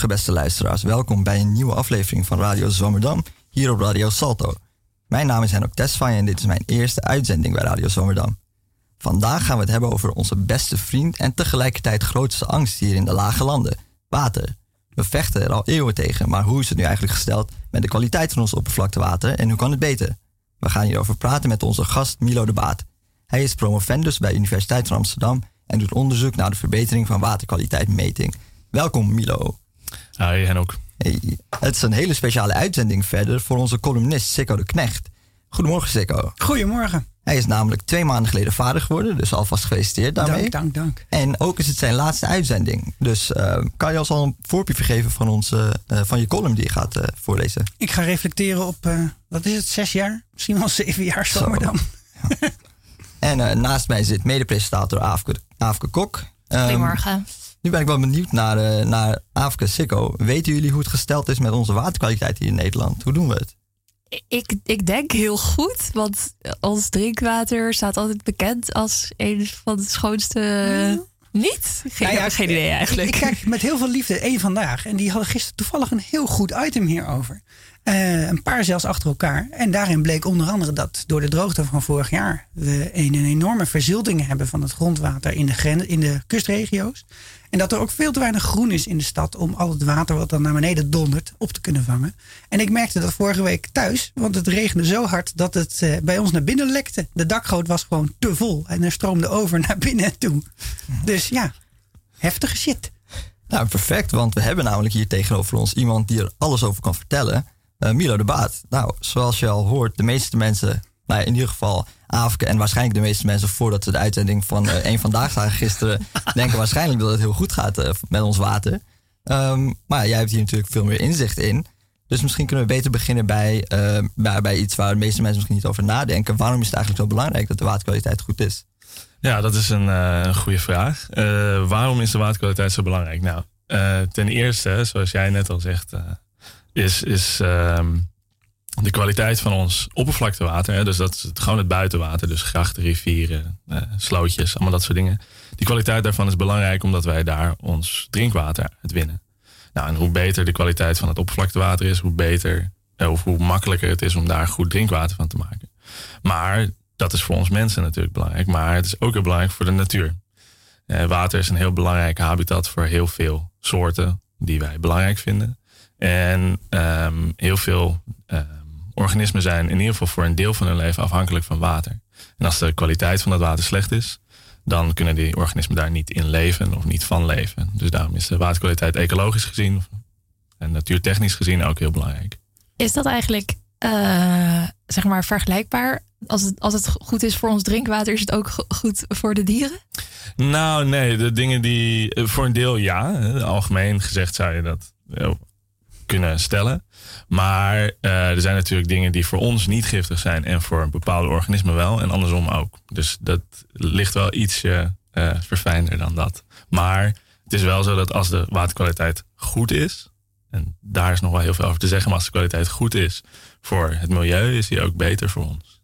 Goedemorgen beste luisteraars, welkom bij een nieuwe aflevering van Radio Zwammerdam hier op Radio Salto. Mijn naam is Henok Tesfaye en dit is mijn eerste uitzending bij Radio Zwammerdam. Vandaag gaan we het hebben over onze beste vriend en tegelijkertijd grootste angst hier in de lage landen, water. We vechten er al eeuwen tegen, maar hoe is het nu eigenlijk gesteld met de kwaliteit van ons oppervlaktewater en hoe kan het beter? We gaan hierover praten met onze gast Milo de Baat. Hij is promovendus bij de Universiteit van Amsterdam en doet onderzoek naar de verbetering van waterkwaliteitmeting. Welkom Milo. Hi Henok. Hey, het is een hele speciale uitzending verder voor onze columnist Sikko de Knecht. Goedemorgen Sikko. Goedemorgen. Hij is namelijk twee maanden geleden vader geworden, dus alvast gefeliciteerd daarmee. Dank, dank, dank. En ook is het zijn laatste uitzending. Dus uh, kan je ons al een voorproefje geven van, onze, uh, van je column die je gaat uh, voorlezen? Ik ga reflecteren op, wat is het, zes jaar? Misschien wel zeven jaar zomer Ja. en naast mij zit medepresentator Aafke, Aafke Kok. Um, Goedemorgen. Nu ben ik wel benieuwd naar, naar Aafke Sikko. Weten jullie hoe het gesteld is met onze waterkwaliteit hier in Nederland? Hoe doen we het? Ik, ik denk heel goed, want ons drinkwater staat altijd bekend als een van de schoonste. Niet? Geen, nou ja, geen idee eigenlijk. Ik, ik, kijk met heel veel liefde één vandaag. En die hadden gisteren toevallig een heel goed item hierover. Uh, een paar zelfs achter elkaar. En daarin bleek onder andere dat door de droogte van vorig jaar we een, een enorme verzilting hebben van het grondwater in de, in de kustregio's. En dat er ook veel te weinig groen is in de stad om al het water wat dan naar beneden dondert op te kunnen vangen. En ik merkte dat vorige week thuis, want het regende zo hard dat het uh, bij ons naar binnen lekte. De dakgoot was gewoon te vol en er stroomde over naar binnen toe. Dus ja, heftige shit. Nou, perfect, want we hebben namelijk hier tegenover ons iemand die er alles over kan vertellen. Uh, Milo de Baat. Nou, zoals je al hoort, de meeste mensen, nou in ieder geval Afke en waarschijnlijk de meeste mensen voordat ze de uitzending van uh, één vandaag zagen gisteren, denken waarschijnlijk dat het heel goed gaat uh, met ons water. Um, maar jij hebt hier natuurlijk veel meer inzicht in. Dus misschien kunnen we beter beginnen bij, uh, bij, bij, iets waar de meeste mensen misschien niet over nadenken. Waarom is het eigenlijk zo belangrijk dat de waterkwaliteit goed is? Ja, dat is een, een goede vraag. waarom is de waterkwaliteit zo belangrijk? Nou, ten eerste, zoals jij net al zegt, is, is ehm, de kwaliteit van ons oppervlaktewater, hè, dus dat is het, gewoon het buitenwater, dus grachten, rivieren, eh, slootjes, allemaal dat soort dingen. Die kwaliteit daarvan is belangrijk omdat wij daar ons drinkwater uit winnen. Nou, en hoe beter de kwaliteit van het oppervlaktewater is, hoe beter eh, of hoe makkelijker het is om daar goed drinkwater van te maken. Maar dat is voor ons mensen natuurlijk belangrijk, maar het is ook heel belangrijk voor de natuur. Eh, water is een heel belangrijk habitat voor heel veel soorten die wij belangrijk vinden. En um, heel veel um, organismen zijn in ieder geval voor een deel van hun leven afhankelijk van water. En als de kwaliteit van dat water slecht is, dan kunnen die organismen daar niet in leven of niet van leven. Dus daarom is de waterkwaliteit ecologisch gezien en natuurtechnisch gezien ook heel belangrijk. Is dat eigenlijk uh, zeg maar vergelijkbaar? Als het, als het goed is voor ons drinkwater, is het ook goed voor de dieren? Nou, nee, de dingen die voor een deel ja. Algemeen gezegd zou je dat kunnen stellen. Maar uh, er zijn natuurlijk dingen die voor ons niet giftig zijn en voor bepaalde organismen wel. En andersom ook. Dus dat ligt wel ietsje uh, verfijnder dan dat. Maar het is wel zo dat als de waterkwaliteit goed is. En daar is nog wel heel veel over te zeggen. Maar als de kwaliteit goed is voor het milieu, is die ook beter voor ons.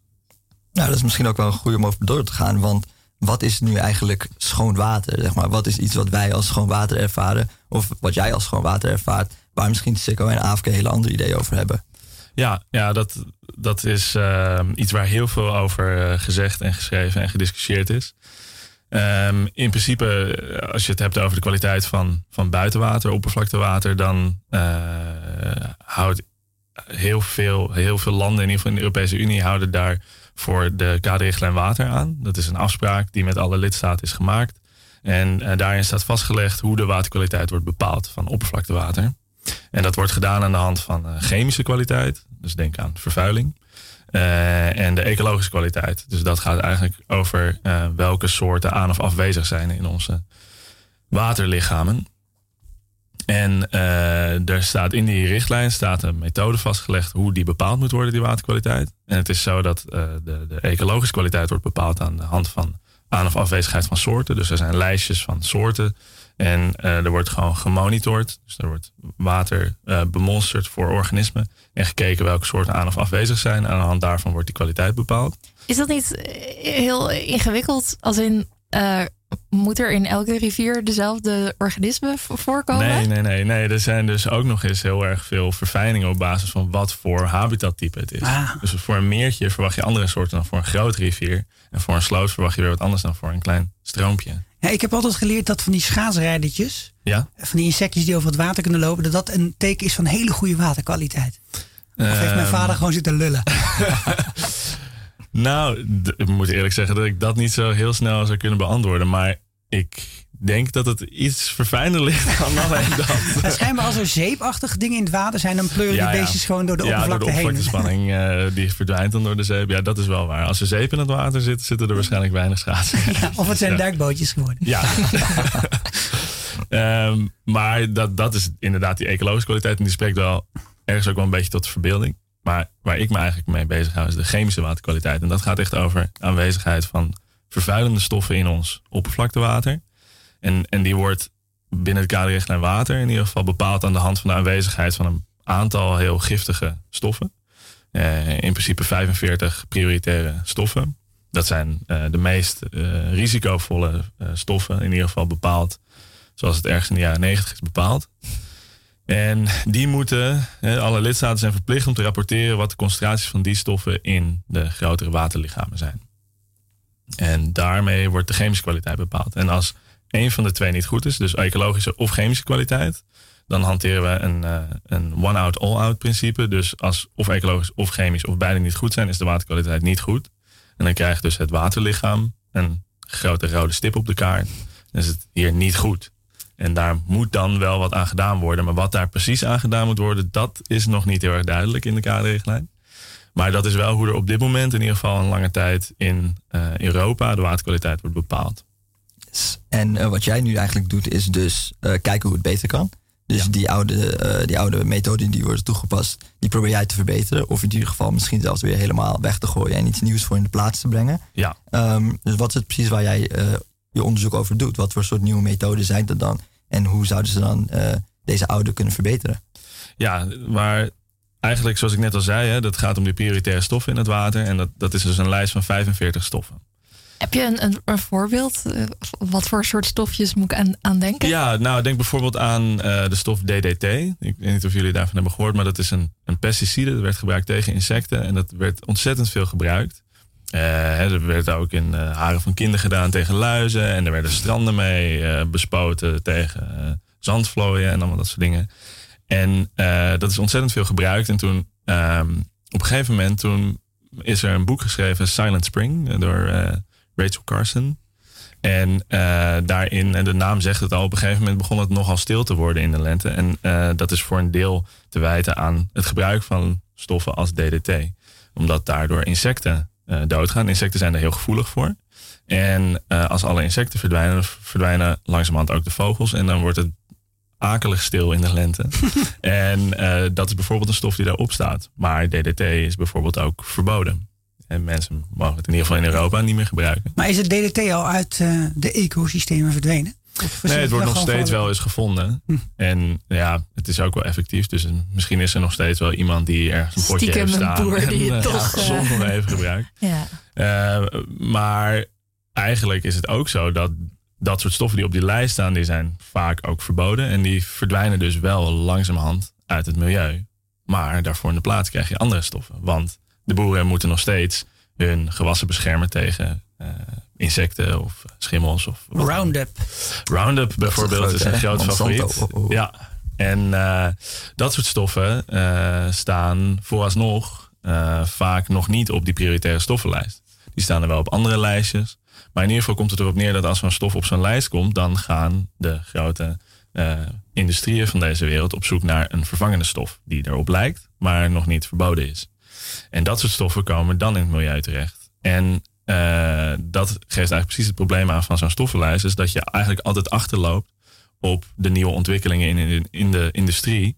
Nou, dat is misschien ook wel een goede om over door te gaan. Want wat is nu eigenlijk schoon water? Zeg maar? Wat is iets wat wij als schoon water ervaren? Of wat jij als schoon water ervaart? Waar misschien Sikko en AFK hele andere ideeën over hebben. Ja, ja dat, dat is uh, iets waar heel veel over uh, gezegd en geschreven en gediscussieerd is. Um, in principe, eh, als je het hebt over de kwaliteit van, van buitenwater, oppervlaktewater, dan uh, houdt heel veel, heel veel landen, in ieder geval in de Europese Unie, houden daar voor de kaderrichtlijn water aan. Dat is een afspraak die met alle lidstaten is gemaakt. En daarin staat vastgelegd hoe de waterkwaliteit wordt bepaald van oppervlaktewater. En dat wordt gedaan aan de hand van uh, chemische kwaliteit. Dus denk aan vervuiling. Uh, en de ecologische kwaliteit. Dus dat gaat eigenlijk over uh, welke soorten aan of afwezig zijn in onze waterlichamen. En er staat in die richtlijn staat een methode vastgelegd hoe die bepaald moet worden, die waterkwaliteit. En het is zo dat de, de ecologische kwaliteit wordt bepaald aan de hand van aan- of afwezigheid van soorten. Dus er zijn lijstjes van soorten en uh, er wordt gewoon gemonitord. Dus er wordt water uh, bemonsterd voor organismen. En gekeken welke soorten aan of afwezig zijn. En aan de hand daarvan wordt die kwaliteit bepaald. Is dat niet eh, heel ingewikkeld? Als in, moet er in elke rivier dezelfde organismen voorkomen? Nee, nee, nee, nee. Er zijn dus ook nog eens heel erg veel verfijningen op basis van wat voor habitattype het is. Ah. Dus voor een meertje verwacht je andere soorten dan voor een grote rivier. En voor een sloot verwacht je weer wat anders dan voor een klein stroompje. Ja, ik heb altijd geleerd dat van die schaatsrijdertjes, ja? van die insectjes die over het water kunnen lopen, dat dat een teken is van hele goede waterkwaliteit. Of heeft mijn ehm. vader gewoon zitten lullen? nou, ik moet eerlijk zeggen dat ik dat niet zo heel snel zou kunnen beantwoorden. Maar ik denk dat het iets verfijnder ligt dan alleen dat. schijnbaar als er zeepachtige dingen in het water zijn, dan pleuren die beestjes gewoon door de oppervlakte heen. Ja, door de oppervlaktespanning uh, die verdwijnt dan door de zeep. Ja, dat is wel waar. Als er zeep in het water zit, zitten er waarschijnlijk weinig schaatsen. of het zijn duikbootjes geworden. Ja. um, maar dat, dat is inderdaad die ecologische kwaliteit. En die spreekt wel ergens ook wel een beetje tot de verbeelding. Maar waar ik me eigenlijk mee bezig hou, is de chemische waterkwaliteit. En dat gaat echt over aanwezigheid van vervuilende stoffen in ons oppervlaktewater. En, en die wordt binnen het kaderrichtlijn water in ieder geval bepaald aan de hand van de aanwezigheid van een aantal heel giftige stoffen. Eh, in principe 45 prioritaire stoffen. Dat zijn uh, de meest uh, risicovolle stoffen, in ieder geval bepaald zoals het ergens in de jaren 90 is bepaald. En die moeten, alle lidstaten zijn verplicht om te rapporteren wat de concentraties van die stoffen in de grotere waterlichamen zijn. En daarmee wordt de chemische kwaliteit bepaald. En als een van de twee niet goed is, dus ecologische of chemische kwaliteit, dan hanteren we een, uh, een one-out, all-out principe. Dus als of ecologisch of chemisch of beide niet goed zijn, is de waterkwaliteit niet goed. En dan krijgt dus het waterlichaam een grote rode stip op de kaart. Dan is het hier niet goed. En daar moet dan wel wat aan gedaan worden. Maar wat daar precies aan gedaan moet worden, dat is nog niet heel erg duidelijk in de kaderrichtlijn. Maar dat is wel hoe er op dit moment in ieder geval een lange tijd in uh, Europa de waterkwaliteit wordt bepaald. En uh, wat jij nu eigenlijk doet, is dus uh, kijken hoe het beter kan. Dus die, oude, die oude methoden die worden toegepast, die probeer jij te verbeteren. Of in ieder geval misschien zelfs weer helemaal weg te gooien en iets nieuws voor in de plaats te brengen. Ja. Um, dus wat is het precies waar jij je onderzoek over doet? Wat voor soort nieuwe methoden zijn er dan? En hoe zouden ze dan deze oude kunnen verbeteren? Ja, maar eigenlijk zoals ik net al zei, hè, dat gaat om die prioritaire stoffen in het water. En dat, dat is dus een lijst van 45 stoffen. Heb je een, een, een voorbeeld? Eh, wat voor soort stofjes moet ik aan, aan denken? Ja, nou, denk bijvoorbeeld aan uh, de stof DDT. Ik weet niet of jullie daarvan hebben gehoord, maar dat is een, een pesticide. Dat werd gebruikt tegen insecten en dat werd ontzettend veel gebruikt. Uh, er werd ook in haren van kinderen gedaan tegen luizen. En er werden stranden mee bespoten tegen zandvlooien en allemaal dat soort dingen. En dat is ontzettend veel gebruikt. En toen, ehm, op een gegeven moment, toen is er een boek geschreven, Silent Spring, door Rachel Carson. En daarin, en de naam zegt het al, op een gegeven moment begon het nogal stil te worden in de lente. En dat is voor een deel te wijten aan het gebruik van stoffen als DDT. Omdat daardoor insecten doodgaan. Insecten zijn er heel gevoelig voor. En als alle insecten verdwijnen, verdwijnen langzamerhand ook de vogels. En dan wordt het akelig stil in de lente. en dat is bijvoorbeeld een stof die daarop staat. Maar DDT is bijvoorbeeld ook verboden. En mensen mogen het in ieder geval in Europa niet meer gebruiken. Maar is het DDT al uit uh, de ecosystemen verdwenen? Nee, het wordt nog steeds wel eens gevonden. Hm. En ja, het is ook wel effectief. Dus misschien is er nog steeds wel iemand die ergens een potje heeft staan. Boer en, die het uh, toch gezond nog even gebruikt. Ja. Uh, maar eigenlijk is het ook zo dat dat soort stoffen die op die lijst staan, die zijn vaak ook verboden. En die verdwijnen dus wel langzamerhand uit het milieu. Maar daarvoor in de plaats krijg je andere stoffen. Want de boeren moeten nog steeds hun gewassen beschermen tegen uh, insecten of schimmels. Of Roundup. Roundup bijvoorbeeld is, een groot favoriet. Oh, oh. Ja, en uh, dat soort stoffen uh, staan vooralsnog vaak nog niet op die prioritaire stoffenlijst. Die staan er wel op andere lijstjes. Maar in ieder geval komt het erop neer dat als zo'n stof op zo'n lijst komt, dan gaan de grote industrieën van deze wereld op zoek naar een vervangende stof die erop lijkt, maar nog niet verboden is. En dat soort stoffen komen dan in het milieu terecht. En uh, dat geeft eigenlijk precies het probleem aan van zo'n stoffenlijst. Is dat je eigenlijk altijd achterloopt op de nieuwe ontwikkelingen in, in de industrie.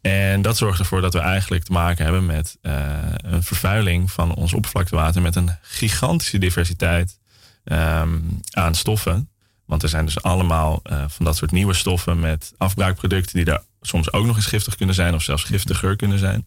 En dat zorgt ervoor dat we eigenlijk te maken hebben met uh, een vervuiling van ons oppervlaktewater. Met een gigantische diversiteit um, aan stoffen. Want er zijn dus allemaal uh, van dat soort nieuwe stoffen met afbraakproducten die daar soms ook nog eens giftig kunnen zijn of zelfs giftiger kunnen zijn.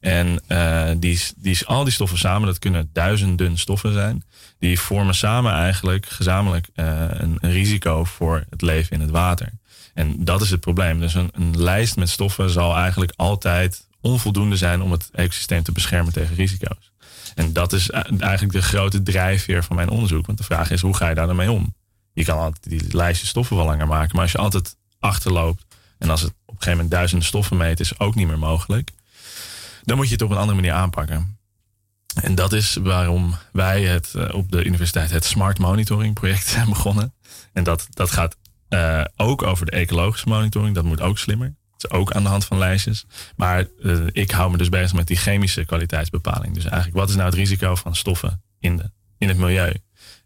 En uh, die, die, al die stoffen samen, dat kunnen duizenden stoffen zijn, die vormen samen eigenlijk gezamenlijk uh, een, een, risico voor het leven in het water. En dat is het probleem. Dus een, een lijst met stoffen zal eigenlijk altijd onvoldoende zijn om het ecosysteem te beschermen tegen risico's. En dat is eigenlijk de grote drijfveer van mijn onderzoek. Want de vraag is, hoe ga je daar dan mee om? Je kan altijd die lijstje stoffen wel langer maken. Maar als je altijd achterloopt en als het op een gegeven moment duizenden stoffen meet, is ook niet meer mogelijk. Dan moet je het op een andere manier aanpakken. En dat is waarom wij het eh, op de universiteit het Smart Monitoring project zijn begonnen. En dat, dat gaat uh, ook over de ecologische monitoring. Dat moet ook slimmer. Ook aan de hand van lijstjes. Maar uh, ik hou me dus bezig met die chemische kwaliteitsbepaling. Dus eigenlijk, wat is nou het risico van stoffen in, de, in het milieu?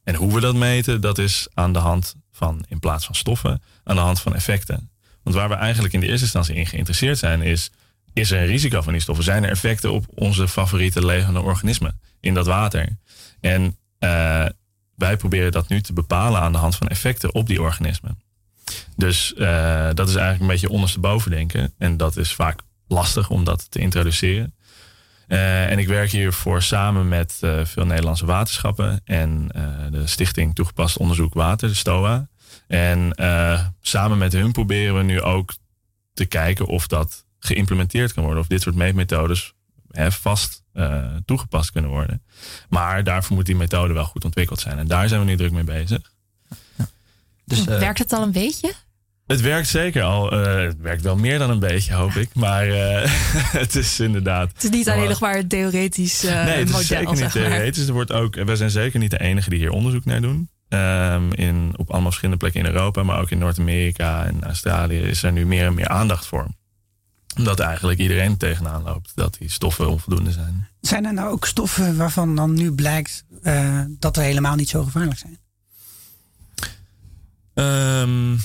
En hoe we dat meten, dat is aan de hand van, in plaats van stoffen, aan de hand van effecten. Want waar we eigenlijk in de eerste instantie in geïnteresseerd zijn, is: is er een risico van die stoffen? Zijn er effecten op onze favoriete levende organismen in dat water? En uh, wij proberen dat nu te bepalen aan de hand van effecten op die organismen. Dus uh, dat is eigenlijk een beetje ondersteboven denken. En dat is vaak lastig om dat te introduceren. Uh, en ik werk hiervoor samen met uh, veel Nederlandse waterschappen en de Stichting Toegepast Onderzoek Water, de STOA. En samen met hun proberen we nu ook te kijken of dat geïmplementeerd kan worden. Of dit soort meetmethodes hè, vast toegepast kunnen worden. Maar daarvoor moet die methode wel goed ontwikkeld zijn. En daar zijn we nu druk mee bezig. Dus, Werkt het al een beetje? Het werkt zeker al. Uh, het werkt wel meer dan een beetje, hoop ik. Maar uh, het is inderdaad. Het is niet alleen nog maar theoretisch uh, nee, het model. is zeker niet theoretisch. Er wordt ook, we zijn zeker niet de enige die hier onderzoek naar doen. Um, in, op allemaal verschillende plekken in Europa, maar ook in Noord-Amerika en Australië is er nu meer en meer aandacht voor. Omdat eigenlijk iedereen tegenaan loopt dat die stoffen onvoldoende zijn. Zijn er nou ook stoffen waarvan dan nu blijkt dat er helemaal niet zo gevaarlijk zijn? Um,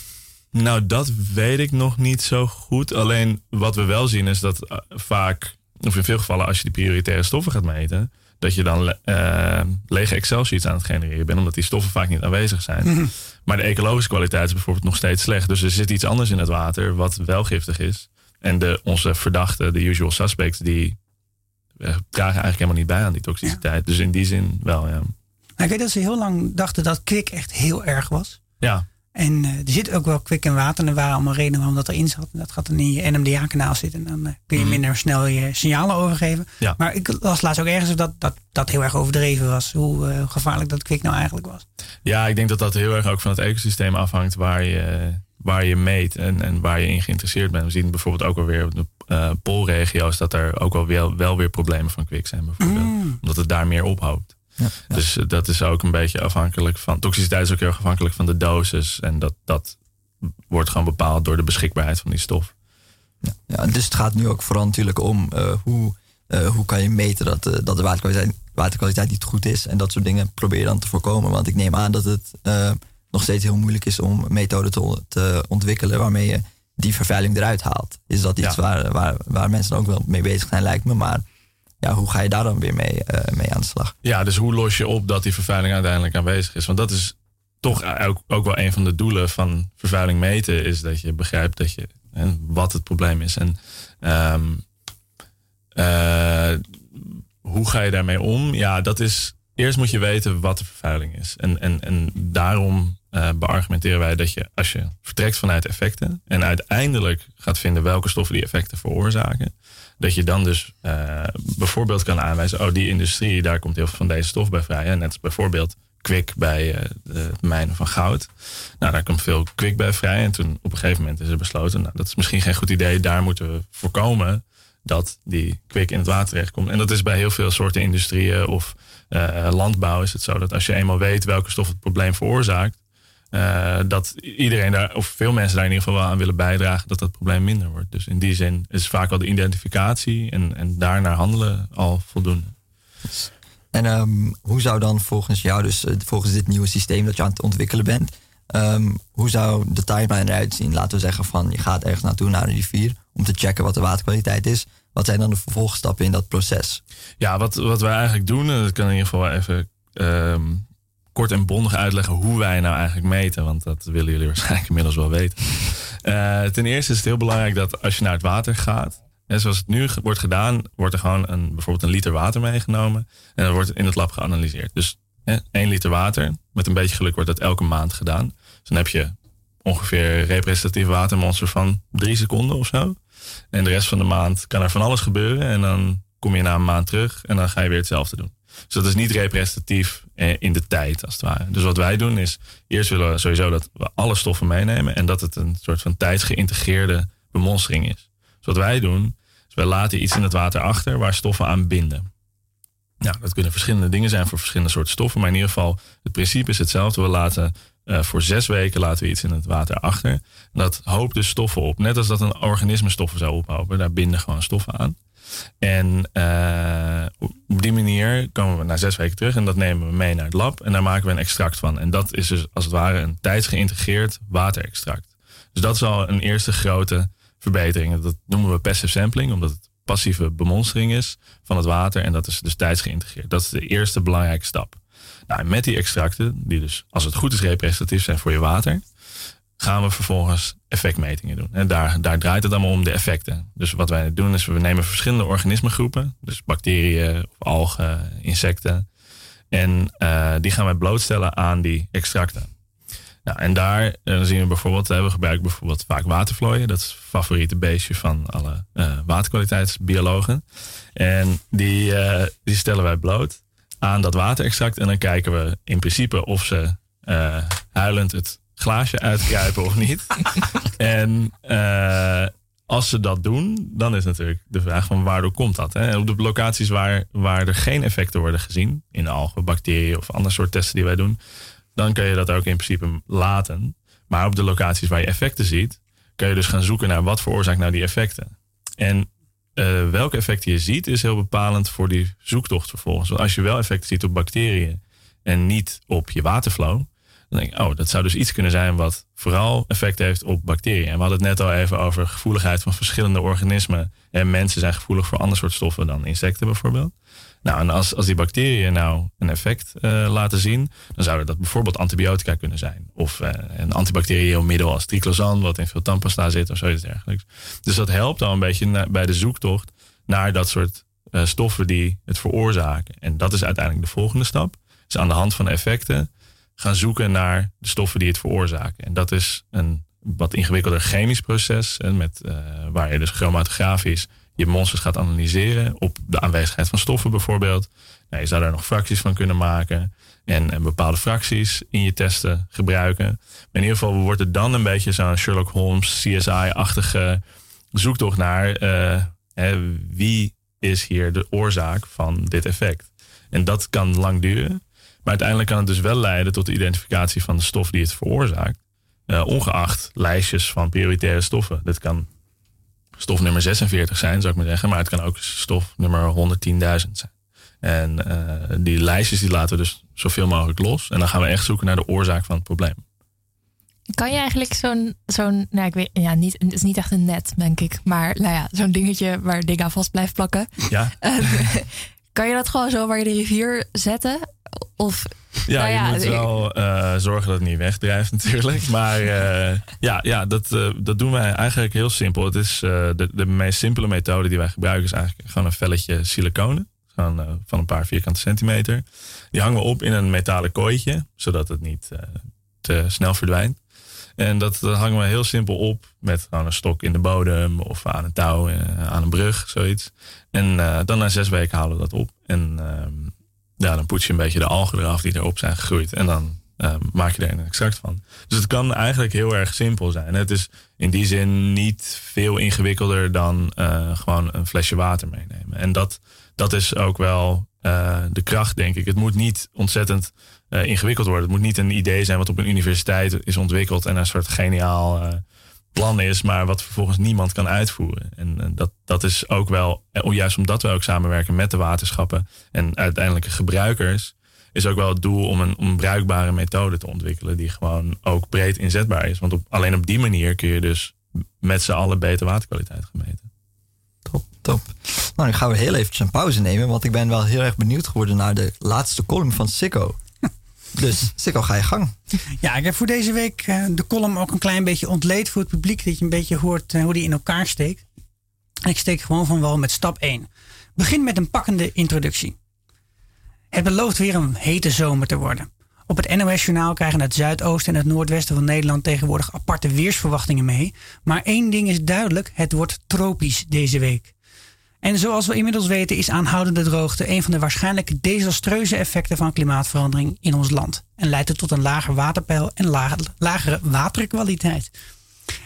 nou, dat weet ik nog niet zo goed. Alleen wat we wel zien is dat uh, vaak, of in veel gevallen, als je die prioritaire stoffen gaat meten, dat je dan uh, lege Excel-sheets aan het genereren bent, omdat die stoffen vaak niet aanwezig zijn. Mm -hmm. Maar de ecologische kwaliteit is bijvoorbeeld nog steeds slecht. Dus er zit iets anders in het water wat wel giftig is. En de, onze verdachten, de usual suspects, die uh, dragen eigenlijk helemaal niet bij aan die toxiciteit. Ja. Dus in die zin wel, ja. Nou, ik weet dat ze heel lang dachten dat kwik echt heel erg was. Ja. En uh, er zit ook wel kwik in water. En er waren allemaal redenen waarom dat erin zat. En dat gaat dan in je NMDA-kanaal zitten. En dan uh, kun je Mhm. minder snel je signalen overgeven. Ja. Maar ik las laatst ook ergens dat dat, dat heel erg overdreven was. Hoe uh, gevaarlijk dat kwik nou eigenlijk was. Ja, ik denk dat dat heel erg ook van het ecosysteem afhangt waar je, waar je meet en, en waar je in geïnteresseerd bent. We zien bijvoorbeeld ook alweer op de poolregio's dat er ook wel, wel, wel weer problemen van kwik zijn bijvoorbeeld. Mm. Omdat het daar meer ophoopt. Ja, ja. Dus uh, dat is ook een beetje afhankelijk van. Toxiciteit is ook heel erg afhankelijk van de dosis. En dat, dat wordt gewoon bepaald door de beschikbaarheid van die stof. Ja, ja, dus het gaat nu ook vooral natuurlijk om uh, hoe, uh, hoe kan je meten dat, uh, dat de waterkwaliteit, waterkwaliteit niet goed is. En dat soort dingen probeer je dan te voorkomen. Want ik neem aan dat het nog steeds heel moeilijk is om methoden te, te, ontwikkelen waarmee je die vervuiling eruit haalt. Is dat iets waar, waar, waar mensen ook wel mee bezig zijn, lijkt me. Maar ja, hoe ga je daar dan weer mee, mee aan de slag? Ja, dus hoe los je op dat die vervuiling uiteindelijk aanwezig is? Want dat is toch ook, ook wel een van de doelen van vervuiling meten, is dat je begrijpt dat je en wat het probleem is. En um, uh, hoe ga je daarmee om? Ja, dat is. Eerst moet je weten wat de vervuiling is. En, en, en daarom uh, beargumenteren wij dat je, als je vertrekt vanuit effecten en uiteindelijk gaat vinden welke stoffen die effecten veroorzaken, dat je dan dus uh, bijvoorbeeld kan aanwijzen: oh, die industrie, daar komt heel veel van deze stof bij vrij. Hè? Net als bijvoorbeeld kwik bij uh, de mijnen van goud. Nou, daar komt veel kwik bij vrij. En toen op een gegeven moment is er besloten, nou, dat is misschien geen goed idee. Daar moeten we voorkomen dat die kwik in het water terechtkomt. En dat is bij heel veel soorten industrieën of uh, landbouw is het zo dat als je eenmaal weet welke stof het probleem veroorzaakt, uh, dat iedereen daar, of veel mensen daar in ieder geval wel aan willen bijdragen dat dat probleem minder wordt. Dus in die zin is vaak al de identificatie en, en daarnaar handelen al voldoende. En um, hoe zou dan volgens jou, dus uh, volgens dit nieuwe systeem dat je aan het ontwikkelen bent, um, hoe zou de timeline eruit zien? Laten we zeggen van je gaat ergens naartoe naar een rivier om te checken wat de waterkwaliteit is. Wat zijn dan de vervolgstappen in dat proces? Ja, wat, wat wij eigenlijk doen, en dat kan in ieder geval even um, kort en bondig uitleggen hoe wij nou eigenlijk meten, want dat willen jullie waarschijnlijk inmiddels wel weten. Uh, ten eerste is het heel belangrijk dat als je naar het water gaat, En zoals het nu wordt gedaan, wordt er gewoon een, bijvoorbeeld een liter water meegenomen. En dat wordt in het lab geanalyseerd. Dus hè, één liter water, met een beetje geluk wordt dat elke maand gedaan. Dus dan heb je ongeveer representatief watermonster van drie seconden of zo. En de rest van de maand kan er van alles gebeuren. En dan kom je na een maand terug en dan ga je weer hetzelfde doen. Dus dat is niet representatief eh, in de tijd, als het ware. Dus wat wij doen is, eerst willen we sowieso dat we alle stoffen meenemen en dat het een soort van tijdsgeïntegreerde bemonstering is. Dus wat wij doen, is wij laten iets in het water achter waar stoffen aan binden. Nou, dat kunnen verschillende dingen zijn voor verschillende soorten stoffen, maar in ieder geval, het principe is hetzelfde. We laten uh, voor zes weken laten we iets in het water achter. Dat hoopt dus stoffen op. Net als dat een organisme stoffen zou ophopen. Daar binden gewoon stoffen aan. En uh, op die manier komen we na zes weken terug en dat nemen we mee naar het lab en daar maken we een extract van. En dat is dus als het ware een tijdsgeïntegreerd waterextract. Dus dat is al een eerste grote verbetering. Dat noemen we passive sampling, omdat het passieve bemonstering is van het water en dat is dus tijdsgeïntegreerd. Dat is de eerste belangrijke stap. Nou, met die extracten, die dus als het goed is representatief zijn voor je water, gaan we vervolgens effectmetingen doen. En daar, daar draait het allemaal om de effecten. Dus wat wij doen is we nemen verschillende organismengroepen, dus bacteriën, algen, insecten, en uh, die gaan wij blootstellen aan die extracten. Nou, en daar uh, zien we bijvoorbeeld, we gebruiken bijvoorbeeld vaak watervlooien. Dat is het favoriete beestje van alle uh, waterkwaliteitsbiologen. En die, die stellen wij bloot aan dat waterextract. En dan kijken we in principe of ze huilend het glaasje uitkruipen of niet. en uh, als ze dat doen, dan is natuurlijk de vraag van waardoor komt dat? Hè? Op de locaties waar, waar er geen effecten worden gezien, in de algen, bacteriën of ander soort testen die wij doen, dan kun je dat ook in principe laten. Maar op de locaties waar je effecten ziet, kun je dus gaan zoeken naar wat veroorzaakt nou die effecten. En uh, welke effecten je ziet, is heel bepalend voor die zoektocht vervolgens. Want als je wel effecten ziet op bacteriën en niet op je waterflow, dan denk ik, oh, dat zou dus iets kunnen zijn wat vooral effect heeft op bacteriën. En we hadden het net al even over gevoeligheid van verschillende organismen. En mensen zijn gevoelig voor ander soort stoffen dan insecten bijvoorbeeld. Nou, en als, als die bacteriën nou een effect uh, laten zien, dan zouden dat bijvoorbeeld antibiotica kunnen zijn. Of uh, een antibacterieel middel als triclosan, wat in veel tandpasta zit of zoiets dergelijks. Dus dat helpt al een beetje bij de zoektocht naar dat soort uh, stoffen die het veroorzaken. En dat is uiteindelijk de volgende stap. Dus aan de hand van effecten gaan zoeken naar de stoffen die het veroorzaken. En dat is een wat ingewikkelder chemisch proces. En met, uh, waar je dus chromatografisch je monsters gaat analyseren op de aanwezigheid van stoffen bijvoorbeeld. Nou, je zou daar nog fracties van kunnen maken en, bepaalde fracties in je testen gebruiken. Maar in ieder geval wordt het dan een beetje zo'n Sherlock Holmes, CSI-achtige zoektocht naar uh, hè, wie is hier de oorzaak van dit effect. En dat kan lang duren. Maar uiteindelijk kan het dus wel leiden tot de identificatie van de stof die het veroorzaakt. Uh, ongeacht lijstjes van prioritaire stoffen. Dit kan stof nummer 46 zijn, zou ik maar zeggen. Maar het kan ook stof nummer 110.000 zijn. En uh, die lijstjes die laten we dus zoveel mogelijk los. En dan gaan we echt zoeken naar de oorzaak van het probleem. Kan je eigenlijk zo'n, zo'n nou ik weet, ja, niet, het is niet echt een net, denk ik. Maar nou ja, zo'n dingetje waar dingen aan vast blijft plakken. Ja. kan je dat gewoon zo waar je de rivier zetten? Of, ja, nou ja, je moet wel uh, zorgen dat het niet wegdrijft natuurlijk. Maar uh, ja, ja dat, uh, dat doen wij eigenlijk heel simpel. Het is de, de meest simpele methode die wij gebruiken is eigenlijk gewoon een velletje siliconen. Van, van een paar vierkante centimeter. Die hangen we op in een metalen kooitje, zodat het niet te snel verdwijnt. En dat, dat, hangen we heel simpel op met gewoon een stok in de bodem of aan een touw, aan een brug, zoiets. En dan na zes weken halen we dat op. En ehm, ja, dan poets je een beetje de algen eraf die erop zijn gegroeid. En dan uh, maak je er een extract van. Dus het kan eigenlijk heel erg simpel zijn. Het is in die zin niet veel ingewikkelder dan uh, gewoon een flesje water meenemen. En dat, dat is ook wel uh, de kracht, denk ik. Het moet niet ontzettend ingewikkeld worden. Het moet niet een idee zijn wat op een universiteit is ontwikkeld en een soort geniaal plan is, maar wat vervolgens niemand kan uitvoeren. En, dat, dat is ook wel, eh, juist omdat we ook samenwerken met de waterschappen en uiteindelijke gebruikers, is ook wel het doel om een, bruikbare methode te ontwikkelen die gewoon ook breed inzetbaar is. Want op, alleen op die manier kun je dus met z'n allen beter waterkwaliteit gemeten. Top, top. Nou, nu gaan we heel eventjes een pauze nemen, want ik ben wel heel erg benieuwd geworden naar de laatste column van Sikko. Dus Sikko, ga je gang. Ja, ik heb voor deze week uh, de column ook een klein beetje ontleed voor het publiek. Dat je een beetje hoort uh, hoe die in elkaar steekt. En ik steek gewoon van wel met stap 1. Begin met een pakkende introductie. Het belooft weer een hete zomer te worden. Op het NOS-journaal krijgen het zuidoosten en het noordwesten van Nederland tegenwoordig aparte weersverwachtingen mee. Maar één ding is duidelijk: het wordt tropisch deze week. En zoals we inmiddels weten is aanhoudende droogte een van de waarschijnlijk desastreuze effecten van klimaatverandering in ons land. En leidt het tot een lager waterpeil en lagere waterkwaliteit.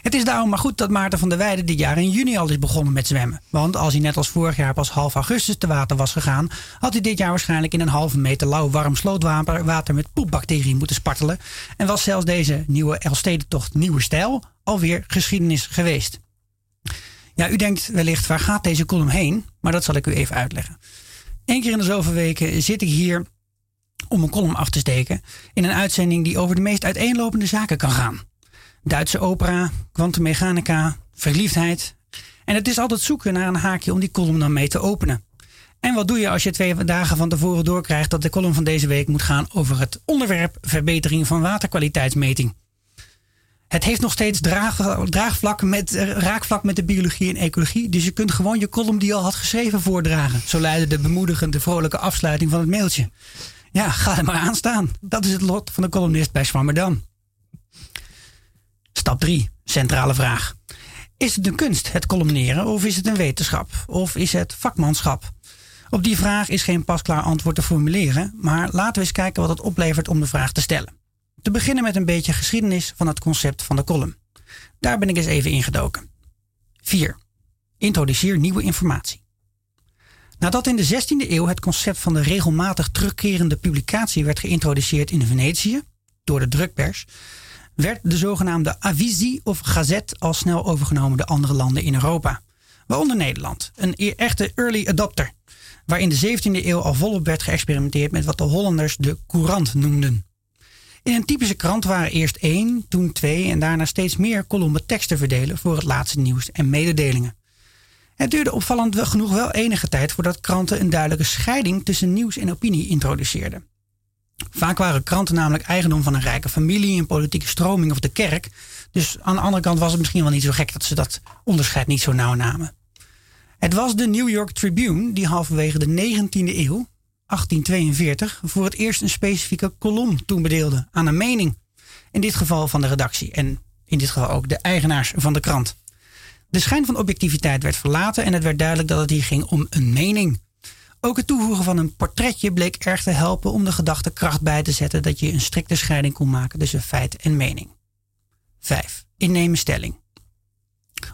Het is daarom maar goed dat Maarten van der Weijden dit jaar in juni al is begonnen met zwemmen. Want als hij net als vorig jaar pas half augustus te water was gegaan, had hij dit jaar waarschijnlijk in een halve meter lauw warm slootwater met poepbacteriën moeten spartelen. En was zelfs deze nieuwe Elfstedentocht Nieuwe Stijl alweer geschiedenis geweest. Ja, u denkt wellicht, waar gaat deze column heen? Maar dat zal ik u even uitleggen. Eén keer in de zoveel weken zit ik hier om een column af te steken in een uitzending die over de meest uiteenlopende zaken kan gaan. Duitse opera, kwantummechanica, verliefdheid. En het is altijd zoeken naar een haakje om die column dan mee te openen. En wat doe je als je twee dagen van tevoren doorkrijgt dat de column van deze week moet gaan over het onderwerp verbetering van waterkwaliteitsmeting? Het heeft nog steeds draag, draagvlak met, eh, raakvlak met de biologie en ecologie. Dus je kunt gewoon je column die je al had geschreven voordragen. Zo leidde de bemoedigende, vrolijke afsluiting van het mailtje. Ja, ga er maar aan staan. Dat is het lot van de columnist bij Swammerdam. Stap 3. Centrale vraag. Is het een kunst, het columneren, of is het een wetenschap? Of is het vakmanschap? Op die vraag is geen pasklaar antwoord te formuleren, maar laten we eens kijken wat het oplevert om de vraag te stellen. Te beginnen met een beetje geschiedenis van het concept van de column. Daar ben ik eens even ingedoken. 4. Introduceer nieuwe informatie. Nadat in de 16e eeuw het concept van de regelmatig terugkerende publicatie werd geïntroduceerd in Venetië door de drukpers, werd de zogenaamde avisi of gazet al snel overgenomen door andere landen in Europa. Waaronder Nederland, een e- echte early adopter, waar in de 17e eeuw al volop werd geëxperimenteerd met wat de Hollanders de courant noemden. In een typische krant waren eerst één, toen twee en daarna steeds meer kolommen tekst te verdelen voor het laatste nieuws en mededelingen. Het duurde opvallend genoeg wel enige tijd voordat kranten een duidelijke scheiding tussen nieuws en opinie introduceerden. Vaak waren kranten namelijk eigendom van een rijke familie, een politieke stroming of de kerk. Dus aan de andere kant was het misschien wel niet zo gek dat ze dat onderscheid niet zo nauw namen. Het was de New York Tribune die halverwege de 19e eeuw, 1842, voor het eerst een specifieke kolom toebedeelde aan een mening. In dit geval van de redactie en in dit geval ook de eigenaars van de krant. De schijn van objectiviteit werd verlaten en het werd duidelijk dat het hier ging om een mening. Ook het toevoegen van een portretje bleek erg te helpen om de gedachte kracht bij te zetten dat je een strikte scheiding kon maken tussen feit en mening. 5. Innemen stelling.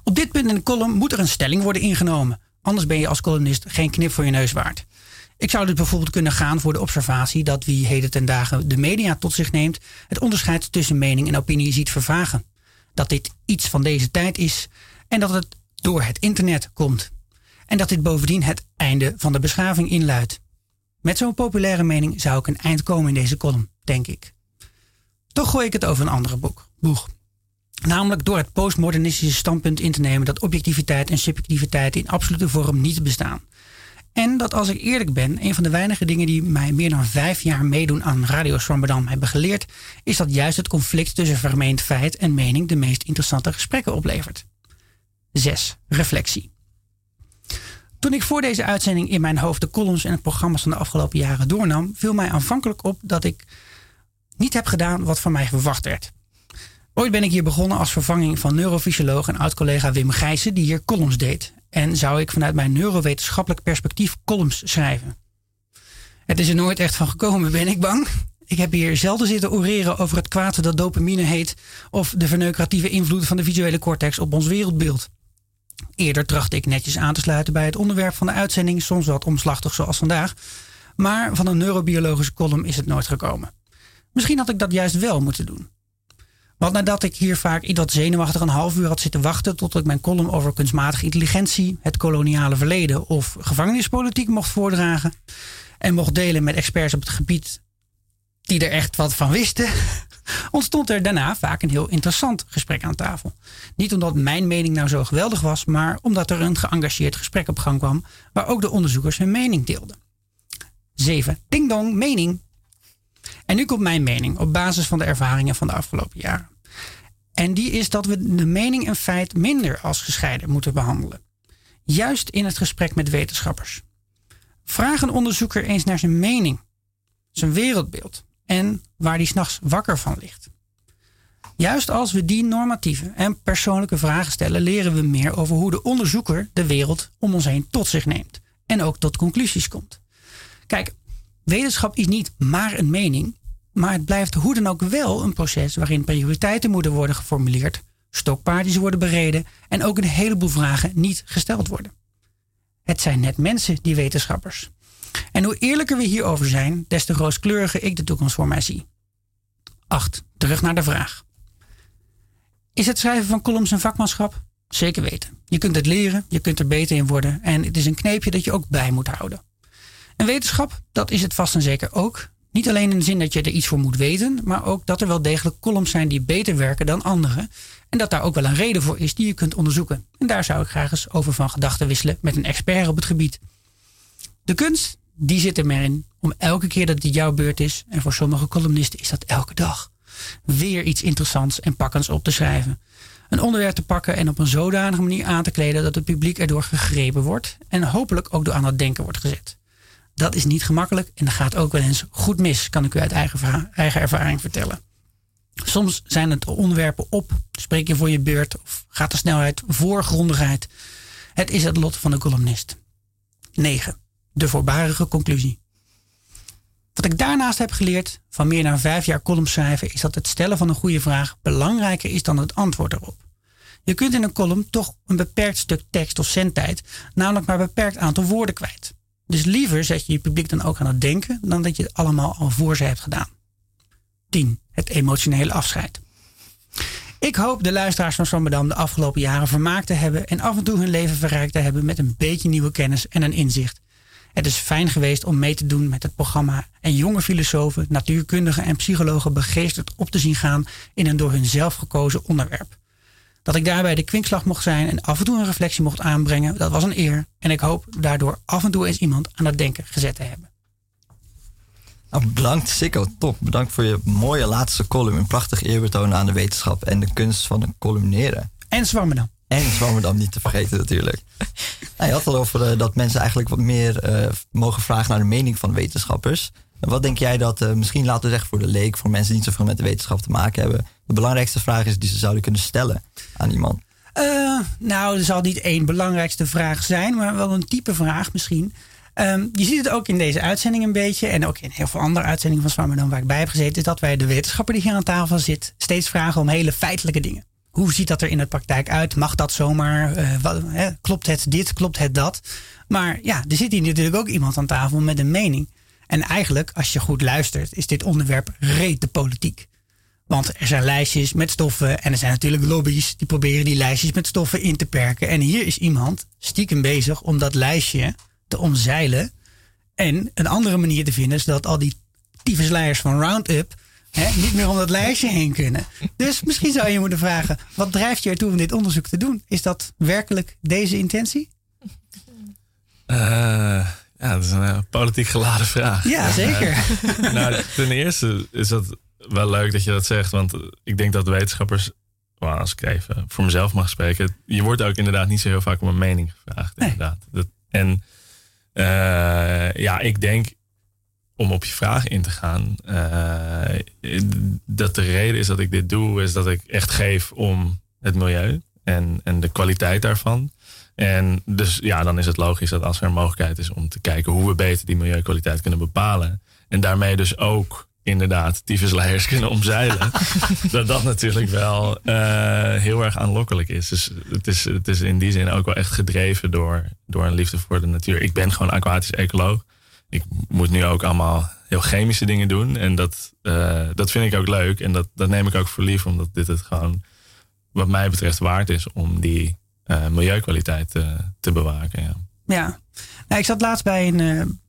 Op dit punt in de column moet er een stelling worden ingenomen. Anders ben je als columnist geen knip voor je neus waard. Ik zou dus bijvoorbeeld kunnen gaan voor de observatie dat wie heden ten dagen de media tot zich neemt, het onderscheid tussen mening en opinie ziet vervagen. Dat dit iets van deze tijd is en dat het door het internet komt en dat dit bovendien het einde van de beschaving inluidt. Met zo'n populaire mening zou ik een eind komen in deze column, denk ik. Toch gooi ik het over een andere boek, boeg. Namelijk door het postmodernistische standpunt in te nemen dat objectiviteit en subjectiviteit in absolute vorm niet bestaan. En dat als ik eerlijk ben, een van de weinige dingen die mij meer dan vijf jaar meedoen aan Radio Swammerdam hebben geleerd, is dat juist het conflict tussen vermeend feit en mening de meest interessante gesprekken oplevert. 6. Reflectie. Toen ik voor deze uitzending in mijn hoofd de columns en de programma's van de afgelopen jaren doornam, viel mij aanvankelijk op dat ik niet heb gedaan wat van mij verwacht werd. Ooit ben ik hier begonnen als vervanging van neurofysioloog en oud-collega Wim Gijssen, die hier columns deed. En zou ik vanuit mijn neurowetenschappelijk perspectief columns schrijven. Het is er nooit echt van gekomen, ben ik bang. Ik heb hier zelden zitten oreren over het kwaad dat dopamine heet, of de verneukeratieve invloed van de visuele cortex op ons wereldbeeld. Eerder trachtte ik netjes aan te sluiten bij het onderwerp van de uitzending, soms wat omslachtig zoals vandaag. Maar van een neurobiologische column is het nooit gekomen. Misschien had ik dat juist wel moeten doen. Want nadat ik hier vaak iets wat zenuwachtig een half uur had zitten wachten tot ik mijn column over kunstmatige intelligentie, het koloniale verleden of gevangenispolitiek mocht voordragen en mocht delen met experts op het gebied die er echt wat van wisten, ontstond er daarna vaak een heel interessant gesprek aan tafel. Niet omdat mijn mening nou zo geweldig was, maar omdat er een geëngageerd gesprek op gang kwam waar ook de onderzoekers hun mening deelden. 7. Ding dong, mening. En nu komt mijn mening op basis van de ervaringen van de afgelopen jaren. En die is dat we de mening en feit minder als gescheiden moeten behandelen. Juist in het gesprek met wetenschappers. Vraag een onderzoeker eens naar zijn mening, zijn wereldbeeld en waar hij s'nachts wakker van ligt. Juist als we die normatieve en persoonlijke vragen stellen, leren we meer over hoe de onderzoeker de wereld om ons heen tot zich neemt en ook tot conclusies komt. Kijk, wetenschap is niet maar een mening, maar het blijft hoe dan ook wel een proces waarin prioriteiten moeten worden geformuleerd, stokpaardjes worden bereden en ook een heleboel vragen niet gesteld worden. Het zijn net mensen, die wetenschappers. En hoe eerlijker we hierover zijn, des te rooskleuriger ik de toekomst voor mij zie. 8. Terug naar de vraag. Is het schrijven van columns een vakmanschap? Zeker weten. Je kunt het leren, je kunt er beter in worden en het is een kneepje dat je ook bij moet houden. En wetenschap, dat is het vast en zeker ook. Niet alleen in de zin dat je er iets voor moet weten, maar ook dat er wel degelijk columns zijn die beter werken dan andere. En dat daar ook wel een reden voor is die je kunt onderzoeken. En daar zou ik graag eens over van gedachten wisselen met een expert op het gebied. De kunst, die zit er maar in om elke keer dat het jouw beurt is, en voor sommige columnisten is dat elke dag, weer iets interessants en pakkends op te schrijven. Een onderwerp te pakken en op een zodanige manier aan te kleden dat het publiek erdoor gegrepen wordt en hopelijk ook door aan het denken wordt gezet. Dat is niet gemakkelijk en dat gaat ook wel eens goed mis, kan ik u uit eigen, eigen ervaring vertellen. Soms zijn het onderwerpen op, spreek je voor je beurt of gaat de snelheid voor grondigheid. Het is het lot van de columnist. 9. De voorbarige conclusie. Wat ik daarnaast heb geleerd van meer dan vijf jaar column schrijven, is dat het stellen van een goede vraag belangrijker is dan het antwoord erop. Je kunt in een column toch een beperkt stuk tekst of zendtijd, namelijk maar een beperkt aantal woorden kwijt. Dus liever zet je je publiek dan ook aan het denken dan dat je het allemaal al voor ze hebt gedaan. 10. Het emotionele afscheid. Ik hoop de luisteraars van Zwammerdam de afgelopen jaren vermaakt te hebben en af en toe hun leven verrijkt te hebben met een beetje nieuwe kennis en een inzicht. Het is fijn geweest om mee te doen met het programma en jonge filosofen, natuurkundigen en psychologen begeesterd op te zien gaan in een door hun zelf gekozen onderwerp. Dat ik daarbij de kwinkslag mocht zijn en af en toe een reflectie mocht aanbrengen, dat was een eer. En ik hoop daardoor af en toe eens iemand aan het denken gezet te hebben. Nou, bedankt Sikko, top. Bedankt voor je mooie laatste column. Een prachtig eerbetoon aan de wetenschap en de kunst van het columneren. En Zwammerdam. En Zwammerdam niet te vergeten natuurlijk. Nou, je had al over uh, dat mensen eigenlijk wat meer uh, mogen vragen naar de mening van wetenschappers. Wat denk jij dat, uh, misschien laten we zeggen voor de leek, voor mensen die niet zoveel met de wetenschap te maken hebben, de belangrijkste vraag is die ze zouden kunnen stellen aan iemand? nou, er zal niet één belangrijkste vraag zijn, maar wel een type vraag misschien. Um, je ziet het ook in deze uitzending een beetje. En ook in heel veel andere uitzendingen van Zwammerdam waar ik bij heb gezeten. Is dat wij de wetenschapper die hier aan tafel zit steeds vragen om hele feitelijke dingen. Hoe ziet dat er in de praktijk uit? Mag dat zomaar? Uh, hè? Klopt het dit? Klopt het dat? Maar ja, er zit hier natuurlijk ook iemand aan tafel met een mening. En eigenlijk, als je goed luistert, is dit onderwerp reet de politiek. Want er zijn lijstjes met stoffen en er zijn natuurlijk lobby's die proberen die lijstjes met stoffen in te perken. En hier is iemand stiekem bezig om dat lijstje te omzeilen. En een andere manier te vinden, zodat al die tyfusleiers van Roundup hè, niet meer om dat lijstje heen kunnen. Dus misschien zou je moeten vragen: wat drijft je ertoe om dit onderzoek te doen? Is dat werkelijk deze intentie? Uh, ja, dat is een uh, politiek geladen vraag. Ja, zeker. nou, ten eerste is dat wel leuk dat je dat zegt, want ik denk dat wetenschappers als ik even voor mezelf mag spreken, je wordt ook inderdaad niet zo heel vaak om een mening gevraagd. Nee. Inderdaad. Dat, en uh, ja, ik denk om op je vraag in te gaan, uh, dat de reden is dat ik dit doe, is dat ik echt geef om het milieu en, en de kwaliteit daarvan. En dus ja, dan is het logisch dat als er een mogelijkheid is om te kijken hoe we beter die milieukwaliteit kunnen bepalen. En daarmee dus ook inderdaad tyfusleiers kunnen omzeilen. dat dat natuurlijk wel uh, heel erg aanlokkelijk is. Dus het is, het is in die zin ook wel echt gedreven door, door een liefde voor de natuur. Ik ben gewoon aquatisch ecoloog. Ik moet nu ook allemaal heel chemische dingen doen. En dat, uh, dat vind ik ook leuk. En dat, dat neem ik ook voor lief, omdat dit het gewoon, wat mij betreft, waard is om die uh, milieukwaliteit te, te bewaken. Ja. ja. Nou, ik zat laatst bij een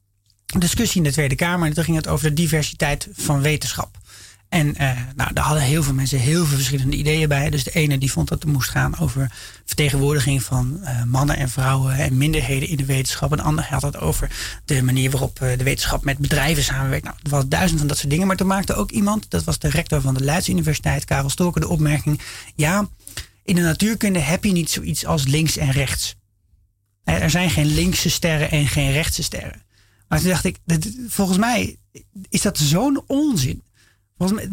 discussie in de Tweede Kamer. En toen ging het over de diversiteit van wetenschap. En uh, nou, daar hadden heel veel mensen heel veel verschillende ideeën bij. Dus de ene die vond dat het moest gaan over vertegenwoordiging van uh, mannen en vrouwen en minderheden in de wetenschap. En de ander had het over de manier waarop uh, de wetenschap met bedrijven samenwerkt. Nou, er was duizend van dat soort dingen. Maar toen maakte ook iemand, dat was de rector van de Leids Universiteit, Karel Storker, de opmerking. Ja, in de natuurkunde heb je niet zoiets als links en rechts. Er zijn geen linkse sterren en geen rechtse sterren. Maar toen dacht ik, volgens mij is dat zo'n onzin.